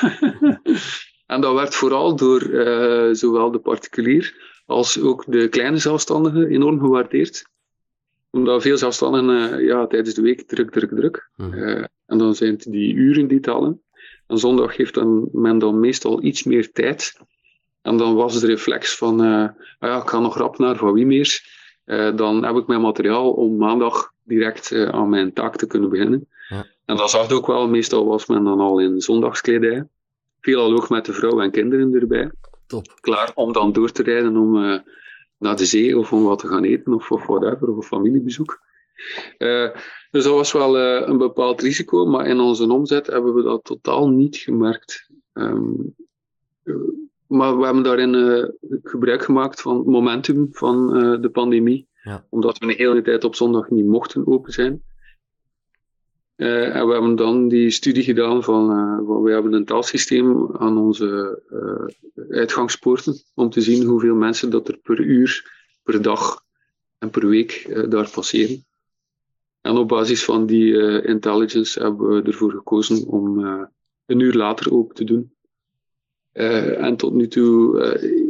en dat werd vooral door uh, zowel de particulier als ook de kleine zelfstandigen enorm gewaardeerd. Omdat veel zelfstandigen uh, ja, tijdens de week druk, druk, druk. Mm. Uh, en dan zijn het die uren die tellen. En zondag heeft dan, men dan meestal iets meer tijd. En dan was de reflex van, ah ja, ik ga nog rap naar van wie meer. dan heb ik mijn materiaal om maandag direct uh, aan mijn taak te kunnen beginnen. Ja. En dat zag ook wel, meestal was men dan al in zondagskledij. Veelal ook met de vrouw en kinderen erbij. Top. Klaar om dan door te rijden om uh, naar de zee of om wat te gaan eten of, of whatever, of een familiebezoek. Uh, dus dat was wel een bepaald risico, maar in onze omzet hebben we dat totaal niet gemerkt. Um, maar we hebben daarin gebruik gemaakt van het momentum van de pandemie. Ja. Omdat we de hele tijd op zondag niet mochten open zijn. Uh, en we hebben dan die studie gedaan van, uh, we hebben een taalsysteem aan onze uh, uitgangspoorten, om te zien hoeveel mensen dat er per uur, per dag en per week daar passeren. En op basis van die intelligence hebben we ervoor gekozen om een uur later open te doen. en tot nu toe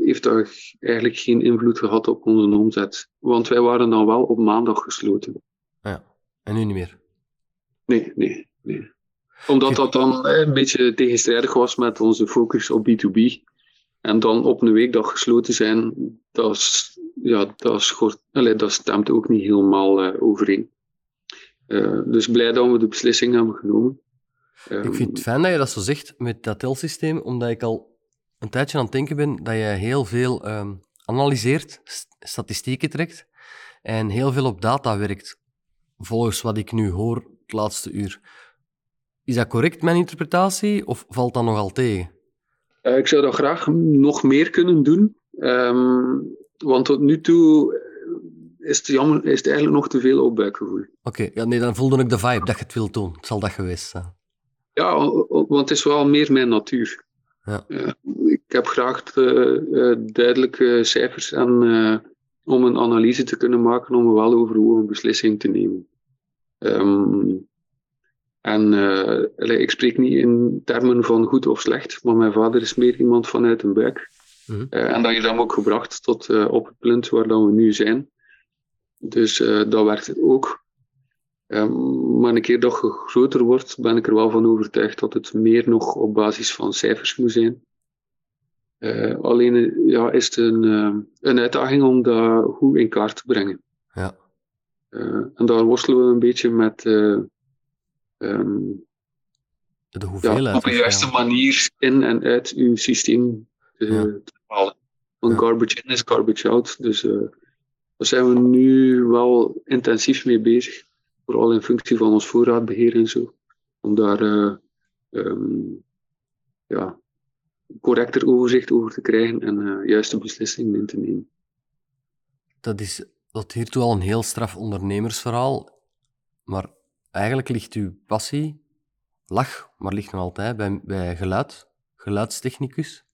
heeft dat eigenlijk geen invloed gehad op onze omzet. Want wij waren dan wel op maandag gesloten. Ja, en nu niet meer? Nee, nee, nee. Omdat dat dan een beetje tegenstrijdig was met onze focus op B2B. En dan op een weekdag gesloten zijn, dat, is, ja, dat, schort, dat stemt ook niet helemaal uh, overeen. Uh, dus blij dat we de beslissing hebben genomen. Ik vind het fijn dat je dat zo zegt met dat telsysteem, omdat ik al een tijdje aan het denken ben dat je heel veel um, analyseert, statistieken trekt en heel veel op data werkt, volgens wat ik nu hoor het laatste uur. Is dat correct, mijn interpretatie, of valt dat nogal tegen? Uh, ik zou dat graag nog meer kunnen doen, um, want tot nu toe is het, jammer, is het eigenlijk nog te veel op buikgevoel. Oké, okay, ja, nee, dan voelde ik de vibe dat je het wilt doen. Het zal dat geweest zijn. Ja, want het is wel meer mijn natuur. Ja. Uh, ik heb graag de, uh, duidelijke cijfers en, om een analyse te kunnen maken om wel over hoe een beslissing te nemen. Um, en ik spreek niet in termen van goed of slecht, maar mijn vader is meer iemand vanuit een buik. Mhm. en dat je hem ook gebracht tot op het punt waar dan we nu zijn. Dus dat werkt het ook. Um, maar een keer dat je groter wordt, ben ik er wel van overtuigd dat het meer nog op basis van cijfers moet zijn. Alleen ja, is het een, een uitdaging om dat goed in kaart te brengen. Ja. Uh, en daar worstelen we een beetje met um, de hoeveelheid. Ja, op de juiste manier in en uit uw systeem te, ja. te halen. Want ja. garbage in is garbage out. Dus daar zijn we nu wel intensief mee bezig vooral in functie van ons voorraadbeheer en zo, om daar uh, um, ja, correcter overzicht over te krijgen en uh, juiste beslissingen in te nemen. Dat is tot hiertoe al een heel straf ondernemersverhaal, maar eigenlijk ligt uw passie, lag, maar ligt nog altijd bij, bij geluid, geluidstechnicus.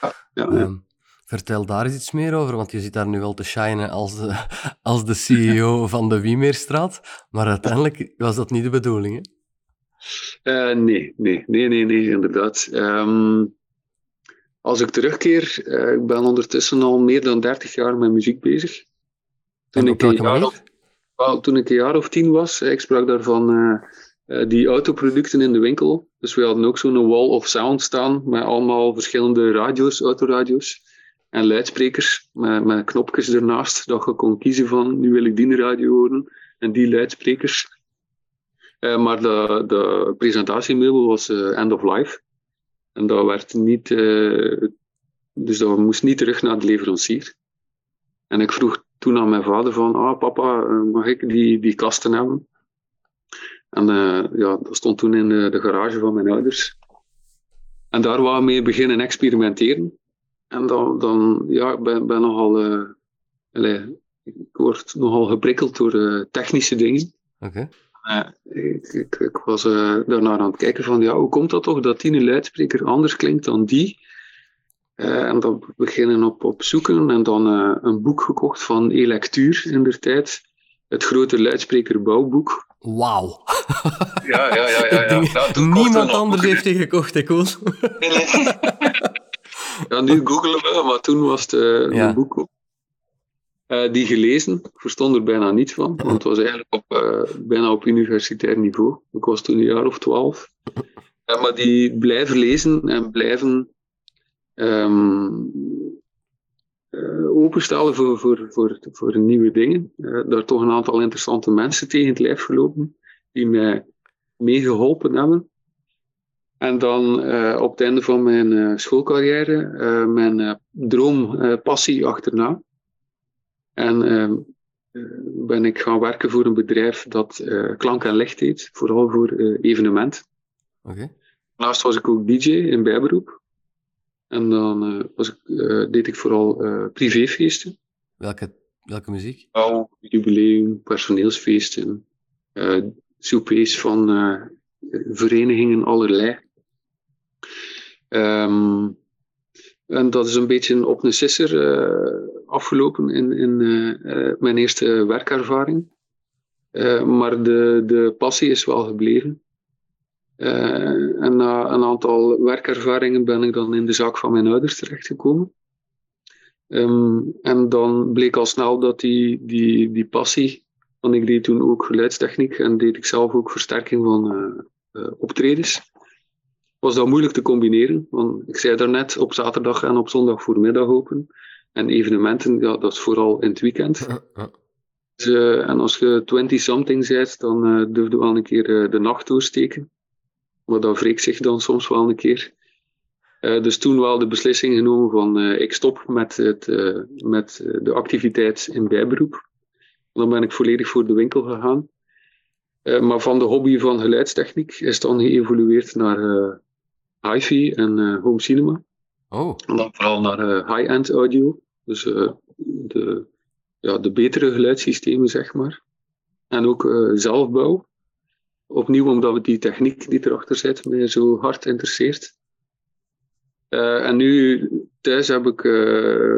Ja, ja, um, Vertel daar eens iets meer over, want je zit daar nu wel te shinen als de, als de CEO van de Wiemeerstraat, maar uiteindelijk was dat niet de bedoeling, hè? Uh, nee, nee, nee, nee, nee, inderdaad. Um, als ik terugkeer, uh, ik ben ondertussen al meer dan 30 jaar met muziek bezig. Toen, ik een, jaar of, toen ik een jaar of tien was, ik sprak daarvan uh, die autoproducten in de winkel. Dus we hadden ook zo'n wall of sound staan met allemaal verschillende radio's, autoradio's en luidsprekers met, met knopjes ernaast, dat je kon kiezen van nu wil ik die radio horen en die luidsprekers. Uh, maar de, de presentatiemeubel was uh, end of life. En dat werd niet, uh, dus dat moest niet terug naar de leverancier. En ik vroeg toen aan mijn vader van, ah papa, mag ik die, die kasten hebben? En ja, dat stond toen in de, de garage van mijn ouders. En daar waren we mee beginnen experimenteren. En dan, dan ja, ik ben, ben nogal, uh, allez, ik word nogal geprikkeld door uh, technische dingen. Oké. Okay. Ik, ik, ik, was daarnaar aan het kijken van, ja, hoe komt dat toch dat die een luidspreker anders klinkt dan die? En dan beginnen op, op zoeken en dan een boek gekocht van Electuur in der tijd. Het grote luidsprekerbouwboek. Wauw. Ja, ja, ja. ja, ja. Nou, Niemand anders heeft die gekocht, ik. Nee, nee. Ja, nu googelen we, maar toen was het uh, een boek uh, die gelezen. Ik verstond er bijna niets van, want het was eigenlijk op, uh, bijna op universitair niveau. Ik was toen een jaar of twaalf. maar die blijven lezen en blijven um, openstellen voor, voor, voor, voor nieuwe dingen. daar toch een aantal interessante mensen tegen het lijf gelopen, die mij meegeholpen hebben. En dan uh, op het einde van mijn schoolcarrière mijn droom, passie achterna. En ehm, ben ik gaan werken voor een bedrijf dat klank en licht deed, vooral voor evenementen. Okay. Daarnaast was ik ook DJ in bijberoep. En dan was ik, deed ik vooral privéfeesten. Welke, welke muziek? Oh, jubileum, personeelsfeesten, soupers van verenigingen allerlei. Um, en dat is een beetje op een sisser uh, afgelopen in, in uh, mijn eerste werkervaring. Maar de, de passie is wel gebleven. En na een aantal werkervaringen ben ik dan in de zaak van mijn ouders terechtgekomen. Um, en dan bleek al snel dat die, die, die passie, want ik deed toen ook geluidstechniek en deed ik zelf ook versterking van optredens was dat moeilijk te combineren. Want ik zei daarnet, op zaterdag en op zondag voormiddag open. En evenementen, ja, dat is vooral in het weekend. Dus, uh, en als je 20-something bent, dan uh, je wel een keer uh, de nacht doorsteken. Maar dat wreekt zich dan soms wel een keer. dus toen wel de beslissing genomen van ik stop met, het, met de activiteit in bijberoep. Dan ben ik volledig voor de winkel gegaan. maar van de hobby van geluidstechniek is dan geëvolueerd naar hi-fi en home cinema. Oh. En dan vooral naar high-end audio. Dus de, ja, de betere geluidssystemen, zeg maar. En ook zelfbouw. Opnieuw omdat we die techniek die erachter zit, mij zo hard interesseert. en nu thuis heb ik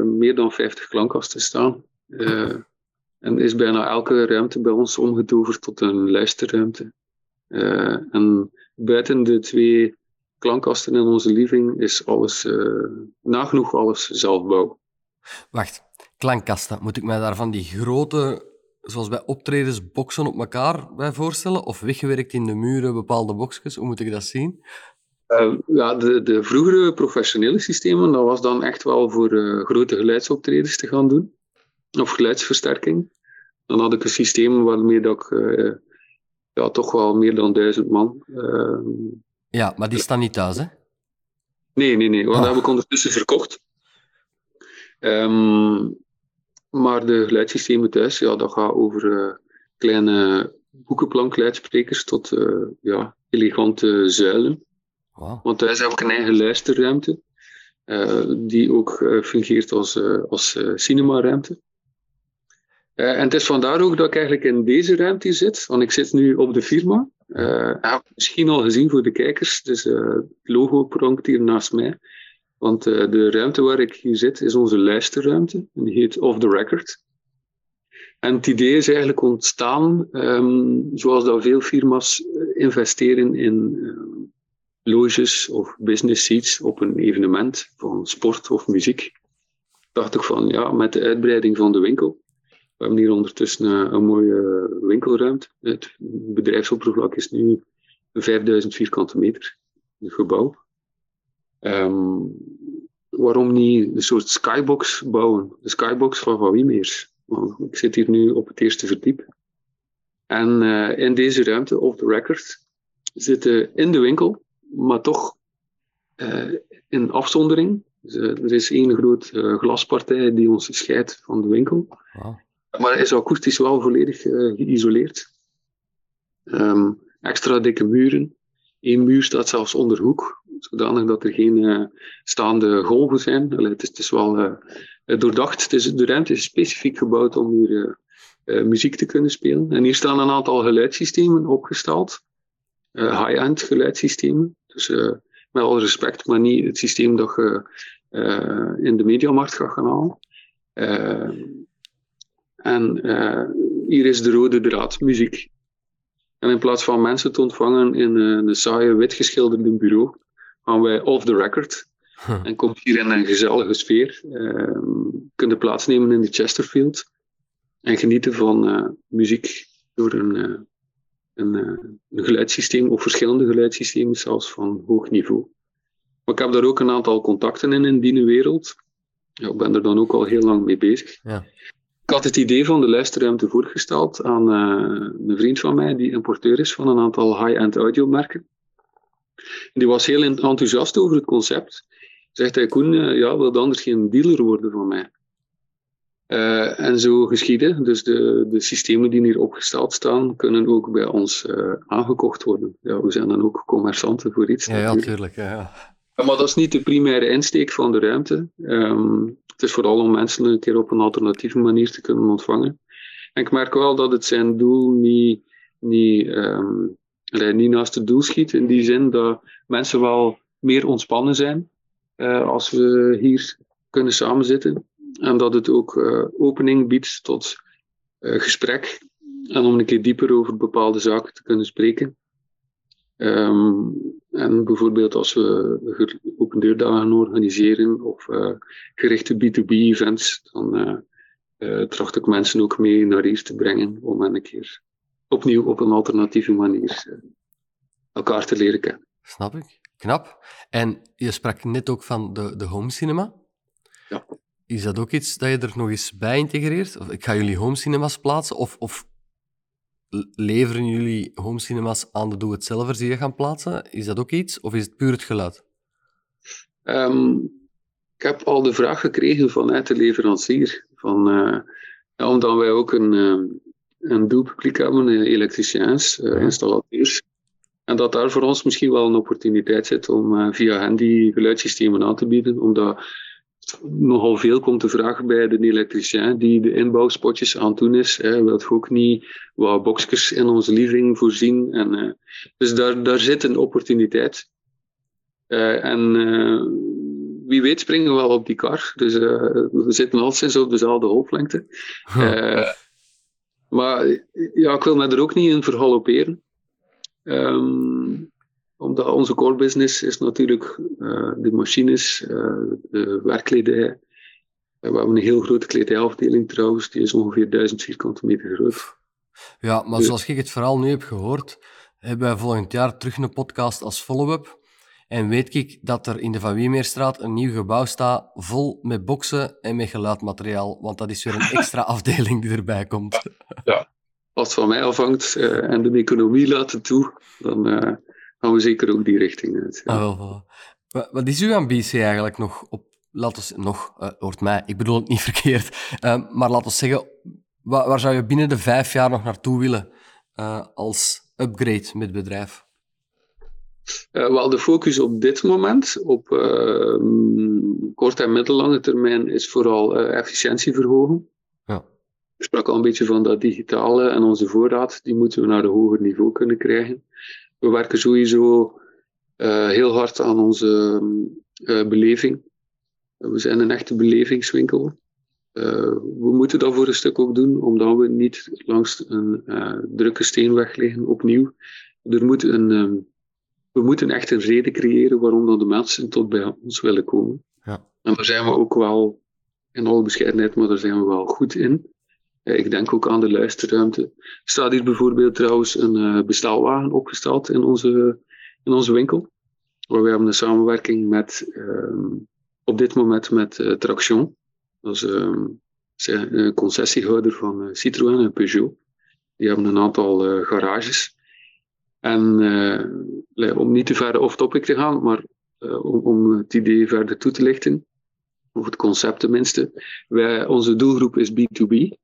meer dan 50 klankkasten staan. en is bijna elke ruimte bij ons omgetoverd tot een luisterruimte. en buiten de twee klankkasten in onze living is alles, nagenoeg alles zelfbouw. Wacht, klankkasten. Moet ik mij daar van die grote, zoals bij optredens, boksen op elkaar bij voorstellen? Of weggewerkt in de muren bepaalde boxjes? Hoe moet ik dat zien? Uh, ja, de, de vroegere professionele systemen, dat was dan echt wel voor uh, grote geluidsoptredens te gaan doen. Of geluidsversterking. Dan had ik een systeem waarmee dat ik uh, ja, toch wel meer dan duizend man. Ja, maar die staan niet thuis, hè? Nee, nee, nee. Want oh. dat heb ik ondertussen verkocht. Um, maar de geluidssystemen thuis, ja, dat gaat over kleine boekenplankluidsprekers tot ja, elegante zuilen. Wow. Want thuis heb ik een eigen luisterruimte, uh, die ook uh, fungeert als, uh, als cinemaruimte. en het is vandaar ook dat ik eigenlijk in deze ruimte zit, want ik zit nu op de firma. Uh, heb misschien al gezien voor de kijkers, dus het logo pronkt hier naast mij. Want de ruimte waar ik hier zit is onze luisterruimte, en die heet Off the Record. En het idee is eigenlijk ontstaan, um, zoals dat veel firma's investeren in loges of business seats op een evenement van sport of muziek. Dacht ik van ja, met de uitbreiding van de winkel. We hebben hier ondertussen een mooie winkelruimte. Het bedrijfsoppervlak is nu 5000 vierkante meter, het gebouw. Um, waarom niet een soort skybox bouwen? De skybox van Van Wiemeers. Ik zit hier nu op het eerste verdiep. En uh, in deze ruimte, off the record, zitten in de winkel maar toch uh, in afzondering. Dus, uh, er is één groot glaspartij die ons scheidt van de winkel. Wow. Maar is akoestisch wel volledig geïsoleerd. Um, extra dikke muren. Eén muur staat zelfs onder hoek, zodanig dat er geen staande golven zijn. Het, is, het, is, wel doordacht. Het is, de ruimte is specifiek gebouwd om hier muziek te kunnen spelen. En hier staan een aantal geluidssystemen opgesteld. high-end geluidssystemen. Dus met alle respect, maar niet het systeem dat je in de mediamarkt gaat gaan halen. En hier is de rode draad, muziek. En in plaats van mensen te ontvangen in een saaie wit geschilderde bureau, gaan wij off the record. Huh. En komt hier in een gezellige sfeer. Ehm, kunnen plaatsnemen in de Chesterfield. En genieten van muziek door een een, eh, een geluidssysteem of verschillende geluidssystemen, zelfs van hoog niveau. Maar ik heb daar ook een aantal contacten in in die wereld. Ja, ik ben er dan ook al heel lang mee bezig. Ja. Ik had het idee van de luisterruimte voorgesteld aan uh, een vriend van mij, die importeur is van een aantal high-end audiomerken. Die was heel enthousiast over het concept. Zegt hij, Koen, uh, ja, wil anders geen dealer worden van mij? Uh, en zo geschieden. Dus de, de systemen die hier opgesteld staan, kunnen ook bij ons uh, aangekocht worden. Ja, we zijn dan ook commerçanten voor iets. Ja, ja natuurlijk. Ja, ja. Maar dat is niet de primaire insteek van de ruimte. Um, het is vooral om mensen een keer op een alternatieve manier te kunnen ontvangen. En ik merk wel dat het zijn doel niet, niet, um, niet naast het doel schiet. In die zin dat mensen wel meer ontspannen zijn uh, als we hier kunnen samenzitten. En dat het ook uh, opening biedt tot uh, gesprek. En om een keer dieper over bepaalde zaken te kunnen spreken. Um, en bijvoorbeeld als we open deurdagen organiseren of gerichte B2B-events, dan tracht ik mensen ook mee naar hier te brengen om een keer opnieuw op een alternatieve manier elkaar te leren kennen. Snap ik. Knap. En je sprak net ook van de, de home cinema. Ja. Is dat ook iets dat je er nog eens bij integreert? Of ik ga jullie home cinemas plaatsen? Of, of leveren jullie home cinemas aan de doe-het-zelvers die je gaan plaatsen? Is dat ook iets? Of is het puur het geluid? Um, ik heb al de vraag gekregen vanuit de leverancier. Van, uh, ja, omdat wij ook een, een doelpubliek hebben, elektriciens, uh, installateurs. En dat daar voor ons misschien wel een opportuniteit zit om via hen die geluidssystemen aan te bieden. Omdat nogal veel komt te vragen bij de elektricien die de inbouwspotjes aan het doen is. Hij wil ook niet wat boxjes in onze living voorzien. En, uh, dus daar, daar zit een opportuniteit. Uh, en uh, wie weet springen we wel op die kar. Dus we zitten al sinds op dezelfde hoofdlengte. Maar ja, ik wil me er ook niet in verhaloperen. Um, omdat onze core business is natuurlijk uh, de machines, uh, de werkkledij. we hebben een heel grote kledijafdeling trouwens, die is ongeveer 1000 vierkante meter groot. Ja, maar zoals ik het verhaal nu heb gehoord, hebben wij volgend jaar terug een podcast als follow-up. En weet ik dat er in de Van Wiemeerstraat een nieuw gebouw staat, vol met boksen en met geluidmateriaal. Want dat is weer een extra afdeling die erbij komt. Ja, als het van mij afhangt uh, en de economie laat toe, dan uh, gaan we zeker ook die richting uit. Ja. Ah, wel, wel. Wat is uw ambitie eigenlijk nog op, laten we nog, uh, hoort mij, ik bedoel het niet verkeerd, maar laten we zeggen, waar, waar, zou je binnen de vijf jaar nog naartoe willen als upgrade met bedrijf? Uh, wel, de focus op dit moment, op uh, korte en middellange termijn, is vooral uh, efficiëntie verhogen. Ja. Ik sprak al een beetje van dat digitale en onze voorraad, die moeten we naar een hoger niveau kunnen krijgen. We werken sowieso heel hard aan onze beleving. We zijn een echte belevingswinkel. we moeten dat voor een stuk ook doen, omdat we niet langs een drukke steenweg liggen opnieuw. Er moet een um, we moeten echt een reden creëren waarom de mensen tot bij ons willen komen. Ja. En daar zijn we ook wel, in alle bescheidenheid, maar daar zijn we wel goed in. Ik denk ook aan de luisterruimte. Er staat hier bijvoorbeeld trouwens een uh, bestelwagen opgesteld in onze, in onze winkel. Waar we hebben een samenwerking met, um, op dit moment met uh, Traction. Dat is um, een concessiehouder van Citroën en Peugeot. Die hebben een aantal garages. En uh, om niet te ver off-topic te gaan, maar uh, om, om, het idee verder toe te lichten, of het concept tenminste. Wij, onze doelgroep is B2B. Uh,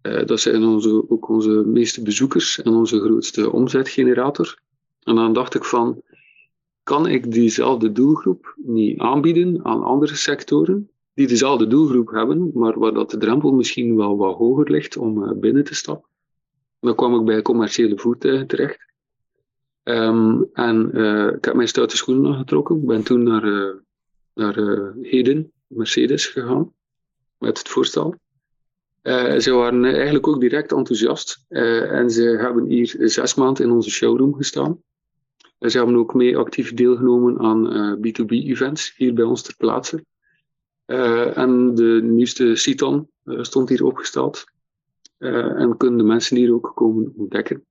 eh, dat zijn onze, ook onze meeste bezoekers en onze grootste omzetgenerator. En dan dacht ik van, kan ik diezelfde doelgroep niet aanbieden aan andere sectoren die dezelfde doelgroep hebben, maar waar dat de drempel misschien wel wat hoger ligt om binnen te stappen? Dan kwam ik bij commerciële voertuigen terecht. Um, en uh, ik heb mijn stoute schoenen aangetrokken. Ik ben toen naar, uh, naar uh, Heden, Mercedes, gegaan met het voorstel. ze waren eigenlijk ook direct enthousiast. en ze hebben hier zes maanden in onze showroom gestaan. Ze hebben ook mee actief deelgenomen aan B2B-events hier bij ons ter plaatse. en de nieuwste Citan stond hier opgesteld. en kunnen de mensen hier ook komen ontdekken.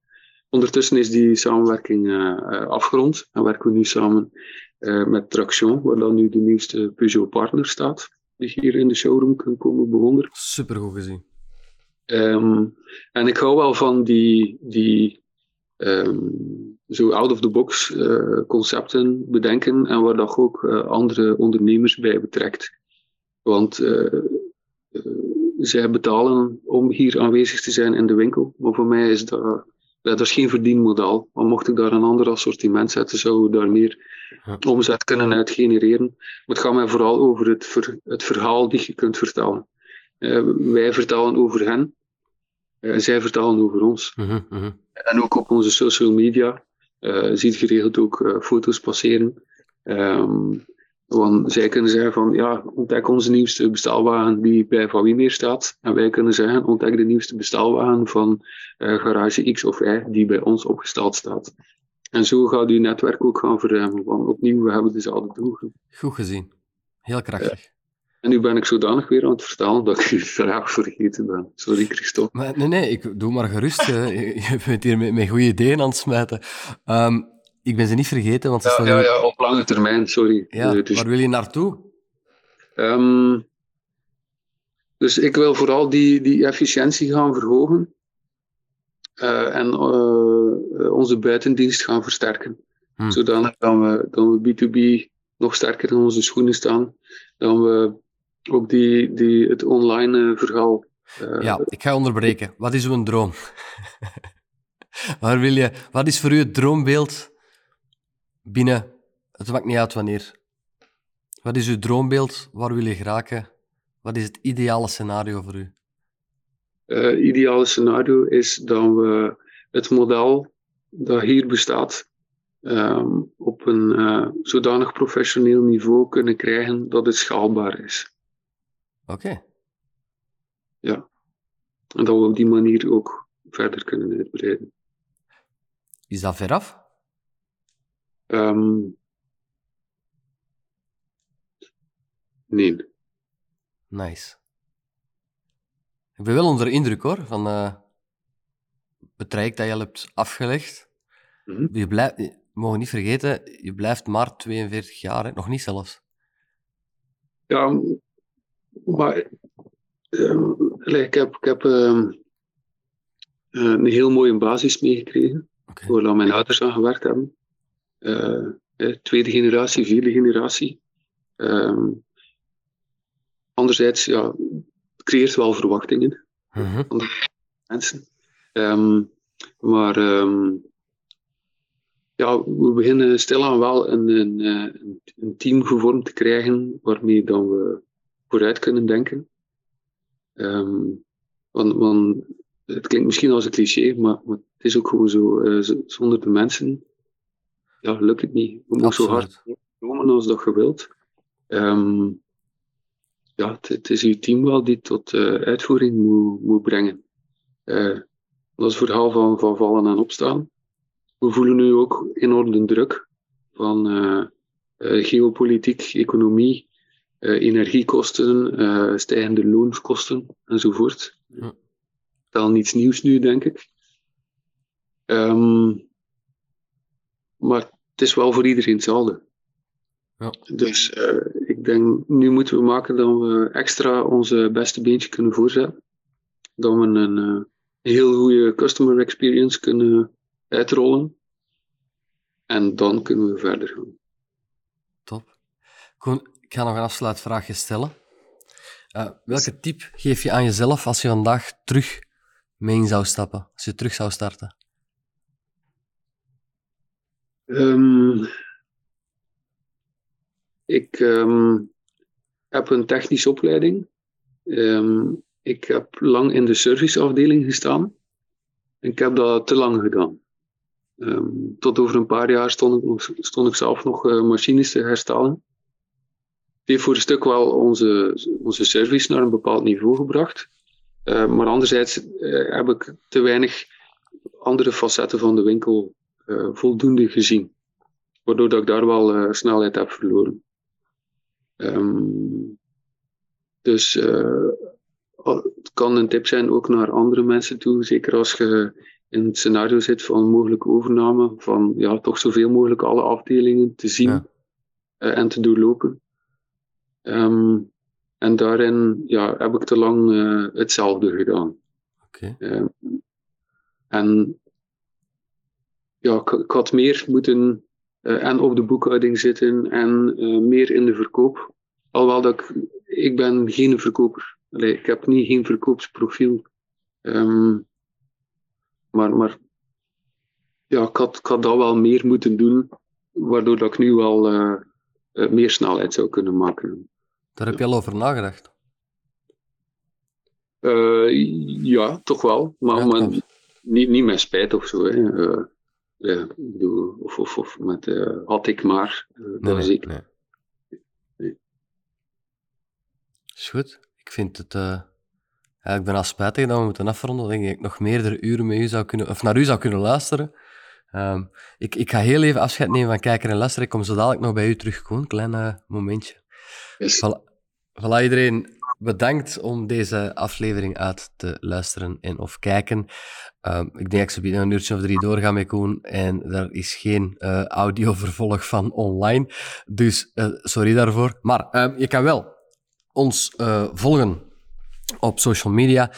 Ondertussen is die samenwerking uh, afgerond en werken we nu samen uh, met Traction, waar dan nu de nieuwste Peugeot partner staat, die hier in de showroom kunnen komen bewonderen. Super goed gezien. Um, en ik hou wel van die, die um, zo out-of-the-box uh, concepten bedenken en waar dat ook andere ondernemers bij betrekt. Want zij betalen om hier aanwezig te zijn in de winkel, maar voor mij is dat dat is geen verdienmodel. Maar mocht ik daar een ander assortiment zetten, zouden we daar meer omzet kunnen uit genereren. Maar het gaat mij vooral over het, ver, het verhaal die je kunt vertellen. Uh, wij vertellen over hen, uh, zij vertellen over ons. Uh -huh, En ook op onze social media uh, ziet geregeld ook foto's passeren. Um, want zij kunnen zeggen van, ja, ontdek onze nieuwste bestelwagen die bij Van Wie meer staat. En wij kunnen zeggen, ontdek de nieuwste bestelwagen van uh, garage X of Y die bij ons opgesteld staat. En zo gaat uw netwerk ook gaan verruimen, want opnieuw, we hebben dezelfde doelgroep. Goed gezien. Heel krachtig. Ja. En nu ben ik zodanig weer aan het vertellen dat ik de vraag vergeten ben. Sorry, Christophe. Maar, nee, nee, ik doe maar gerust. je bent hier met, met goede ideeën aan het smijten. Um, ik ben ze niet vergeten, want ze ja, staan ja, ja, op lange termijn, sorry. Ja, dus... Waar wil je naartoe? Um, dus ik wil vooral die, die efficiëntie gaan verhogen. Uh, en uh, onze buitendienst gaan versterken. Hmm. Zodanig dat we, dat we B2B nog sterker in onze schoenen staan. Dat we ook die, die, het online verhaal. Ja, ik ga onderbreken. Wat is uw droom? Waar wil je, wat is voor u het droombeeld binnen, het maakt niet uit wanneer. Wat is uw droombeeld? Waar wil je geraken? Wat is het ideale scenario voor u? Het uh, ideale scenario is dat we het model dat hier bestaat um, op een uh, zodanig professioneel niveau kunnen krijgen dat het schaalbaar is. Oké. Okay. Ja. En dat we op die manier ook verder kunnen uitbreiden. Is dat veraf? Ehm, nee. Nice. Ik ben wel onder de indruk hoor, van uh, het traject dat je al hebt afgelegd. Mhm. Je blijft, mogen niet vergeten, je blijft maar 42 jaar, hè? nog niet zelfs. Ja, maar ehm, ik heb, ik heb ehm, eh, een heel mooie basis meegekregen, Oké. waar mijn ouders aan gewerkt hebben. Eh, eh, tweede generatie, vierde generatie. Ehm, anderzijds, ja, het creëert wel verwachtingen Mhm. van mensen. Ehm, maar ehm, ja, we beginnen stilaan wel een, een, een, team gevormd te krijgen waarmee dan we vooruit kunnen denken. Want, want het klinkt misschien als een cliché, maar, maar het is ook gewoon zo. eh, zonder de mensen ja, lukt het niet. Je moet zo hard komen als dat je wilt. Ehm, ja, het, het is uw team wel die tot eh, uitvoering moet, moet brengen. Eh, dat is het verhaal van, van vallen en opstaan. We voelen nu ook enorm druk van eh, geopolitiek, economie, energiekosten, stijgende loonskosten enzovoort. Ja. Wel niets nieuws nu, denk ik. Ehm, maar het is wel voor iedereen hetzelfde. Ja. Dus eh, ik denk, nu moeten we maken dat we extra onze beste beentje kunnen voorzetten. Dat we een eh, heel goede customer experience kunnen uitrollen. En dan kunnen we verder gaan. Top. Koen, ik ga nog een afsluitvraagje stellen. Eh, welke tip geef je aan jezelf als je vandaag terug mee zou stappen? Als je terug zou starten? Ehm, ik ehm, heb een technische opleiding. Ehm, ik heb lang in de serviceafdeling gestaan. En ik heb dat te lang gedaan. Tot over een paar jaar stond ik, stond ik zelf nog eh, machines te herstellen. Het heeft voor een stuk wel onze, onze service naar een bepaald niveau gebracht. Maar anderzijds eh, heb ik te weinig andere facetten van de winkel voldoende gezien. Waardoor dat ik daar wel eh, snelheid heb verloren. Ehm, dus eh, het kan een tip zijn ook naar andere mensen toe. Zeker als je in het scenario zit van mogelijke overname. Van ja, toch zoveel mogelijk alle afdelingen te zien Ja. eh, en te doorlopen. Ehm, en daarin ja, heb ik te lang eh, hetzelfde gedaan. Oké. Ehm, en ja, ik, ik had meer moeten eh, en op de boekhouding zitten en eh, meer in de verkoop. Alhoewel dat ik, ik ben geen verkoper. Allee, ik heb niet geen verkoopsprofiel. Ehm, maar, maar ja, ik had, ik had dat wel meer moeten doen, waardoor dat ik nu wel eh, meer snelheid zou kunnen maken. Daar heb je al over nagedacht. Ja, toch wel. Maar, Ja, niet, niet met spijt of zo. Hè. Ja, ik bedoel, of, of, of met eh, had ik maar. dat Nee, is ik. nee. Nee. Is goed. Ik vind het uh, eigenlijk bijna spijtig dat we moeten afronden. Ik denk dat ik nog meerdere uren met u zou kunnen, of naar u zou kunnen luisteren. Um, ik, ik ga heel even afscheid nemen van kijker en luisteren. Ik kom zo dadelijk nog bij u terug, gewoon een klein uh, momentje. Yes. Voilà. voilà, iedereen. Bedankt om deze aflevering uit te luisteren en of kijken. Um, ik denk dat ik zo binnen een uurtje of drie doorga met Koen en daar is geen uh, audiovervolg van online. Dus uh, sorry daarvoor. Maar um, je kan wel ons uh, volgen op social media,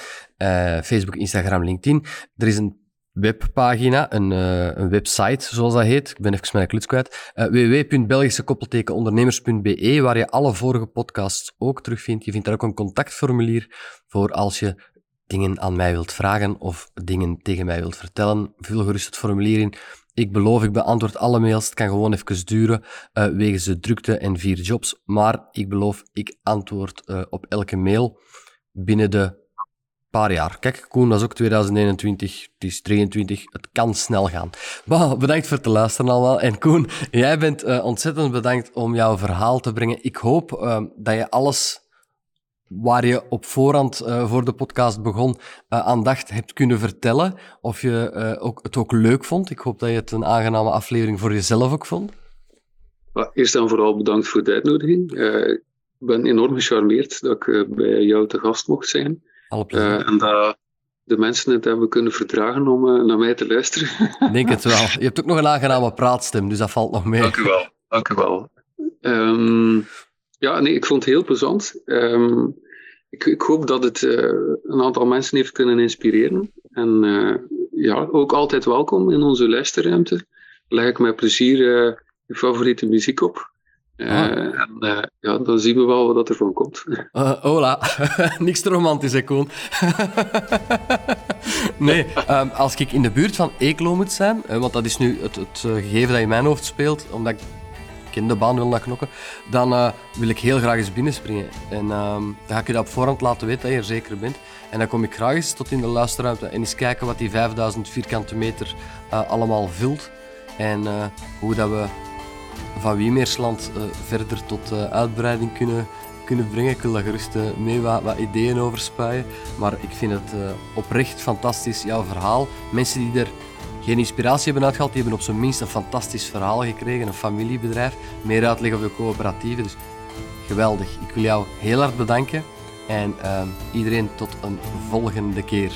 Facebook, Instagram, LinkedIn. Er is een webpagina, een, uh, een website, zoals dat heet. Ik ben even mijn kluts kwijt. Uh, www.belgischekoppeltekenondernemers.be, waar je alle vorige podcasts ook terugvindt. Je vindt daar ook een contactformulier voor als je dingen aan mij wilt vragen of dingen tegen mij wilt vertellen. Vul gerust het formulier in. Ik beloof, ik beantwoord alle mails. Het kan gewoon even duren, uh, wegens de drukte en vier jobs. Maar ik beloof, ik antwoord op elke mail binnen de Kijk, Koen, dat is ook 2021, het is 23, het kan snel gaan. Bedankt voor het luisteren allemaal. En Koen, jij bent uh, ontzettend bedankt om jouw verhaal te brengen. Ik hoop uh, dat je alles waar je op voorhand uh, voor de podcast begon uh, aan dacht hebt kunnen vertellen. Of je ook, het ook leuk vond. Ik hoop dat je het een aangename aflevering voor jezelf ook vond. Eerst en vooral bedankt voor de uitnodiging. ik ben enorm gecharmeerd dat ik bij jou te gast mocht zijn. Alle plezier. en dat de mensen het hebben kunnen verdragen om naar mij te luisteren. Ik denk het wel. Je hebt ook nog een aangename praatstem, dus dat valt nog mee. Dank u wel. Dank u wel. Um, ja, nee, ik vond het heel plezant. Um, ik, ik, hoop dat het uh, een aantal mensen heeft kunnen inspireren. En uh, ja, ook altijd welkom in onze luisterruimte. Leg ik met plezier uh, je favoriete muziek op. Ah. En ja, dan zien we wel wat er van komt. hola, niks te romantisch, hè, Koen? nee, um, als ik in de buurt van Eeklo moet zijn, want dat is nu het, het gegeven dat in mijn hoofd speelt, omdat ik in de baan wil naar knokken, dan wil ik heel graag eens binnenspringen. En uh, dan ga ik je dat op voorhand laten weten dat je er zeker bent. En dan kom ik graag eens tot in de luisterruimte en eens kijken wat die 5000 vierkante meter allemaal vult. En hoe dat we van Wiemeersland verder tot uitbreiding kunnen, kunnen brengen. Ik wil daar gerust mee wat, ideeën over spuien. Maar ik vind het oprecht fantastisch, jouw verhaal. Mensen die er geen inspiratie hebben uitgehaald. Die hebben op zijn minst een fantastisch verhaal gekregen, een familiebedrijf. Meer uitleg over de coöperatieven. Dus geweldig. Ik wil jou heel hard bedanken en uh, iedereen tot een volgende keer.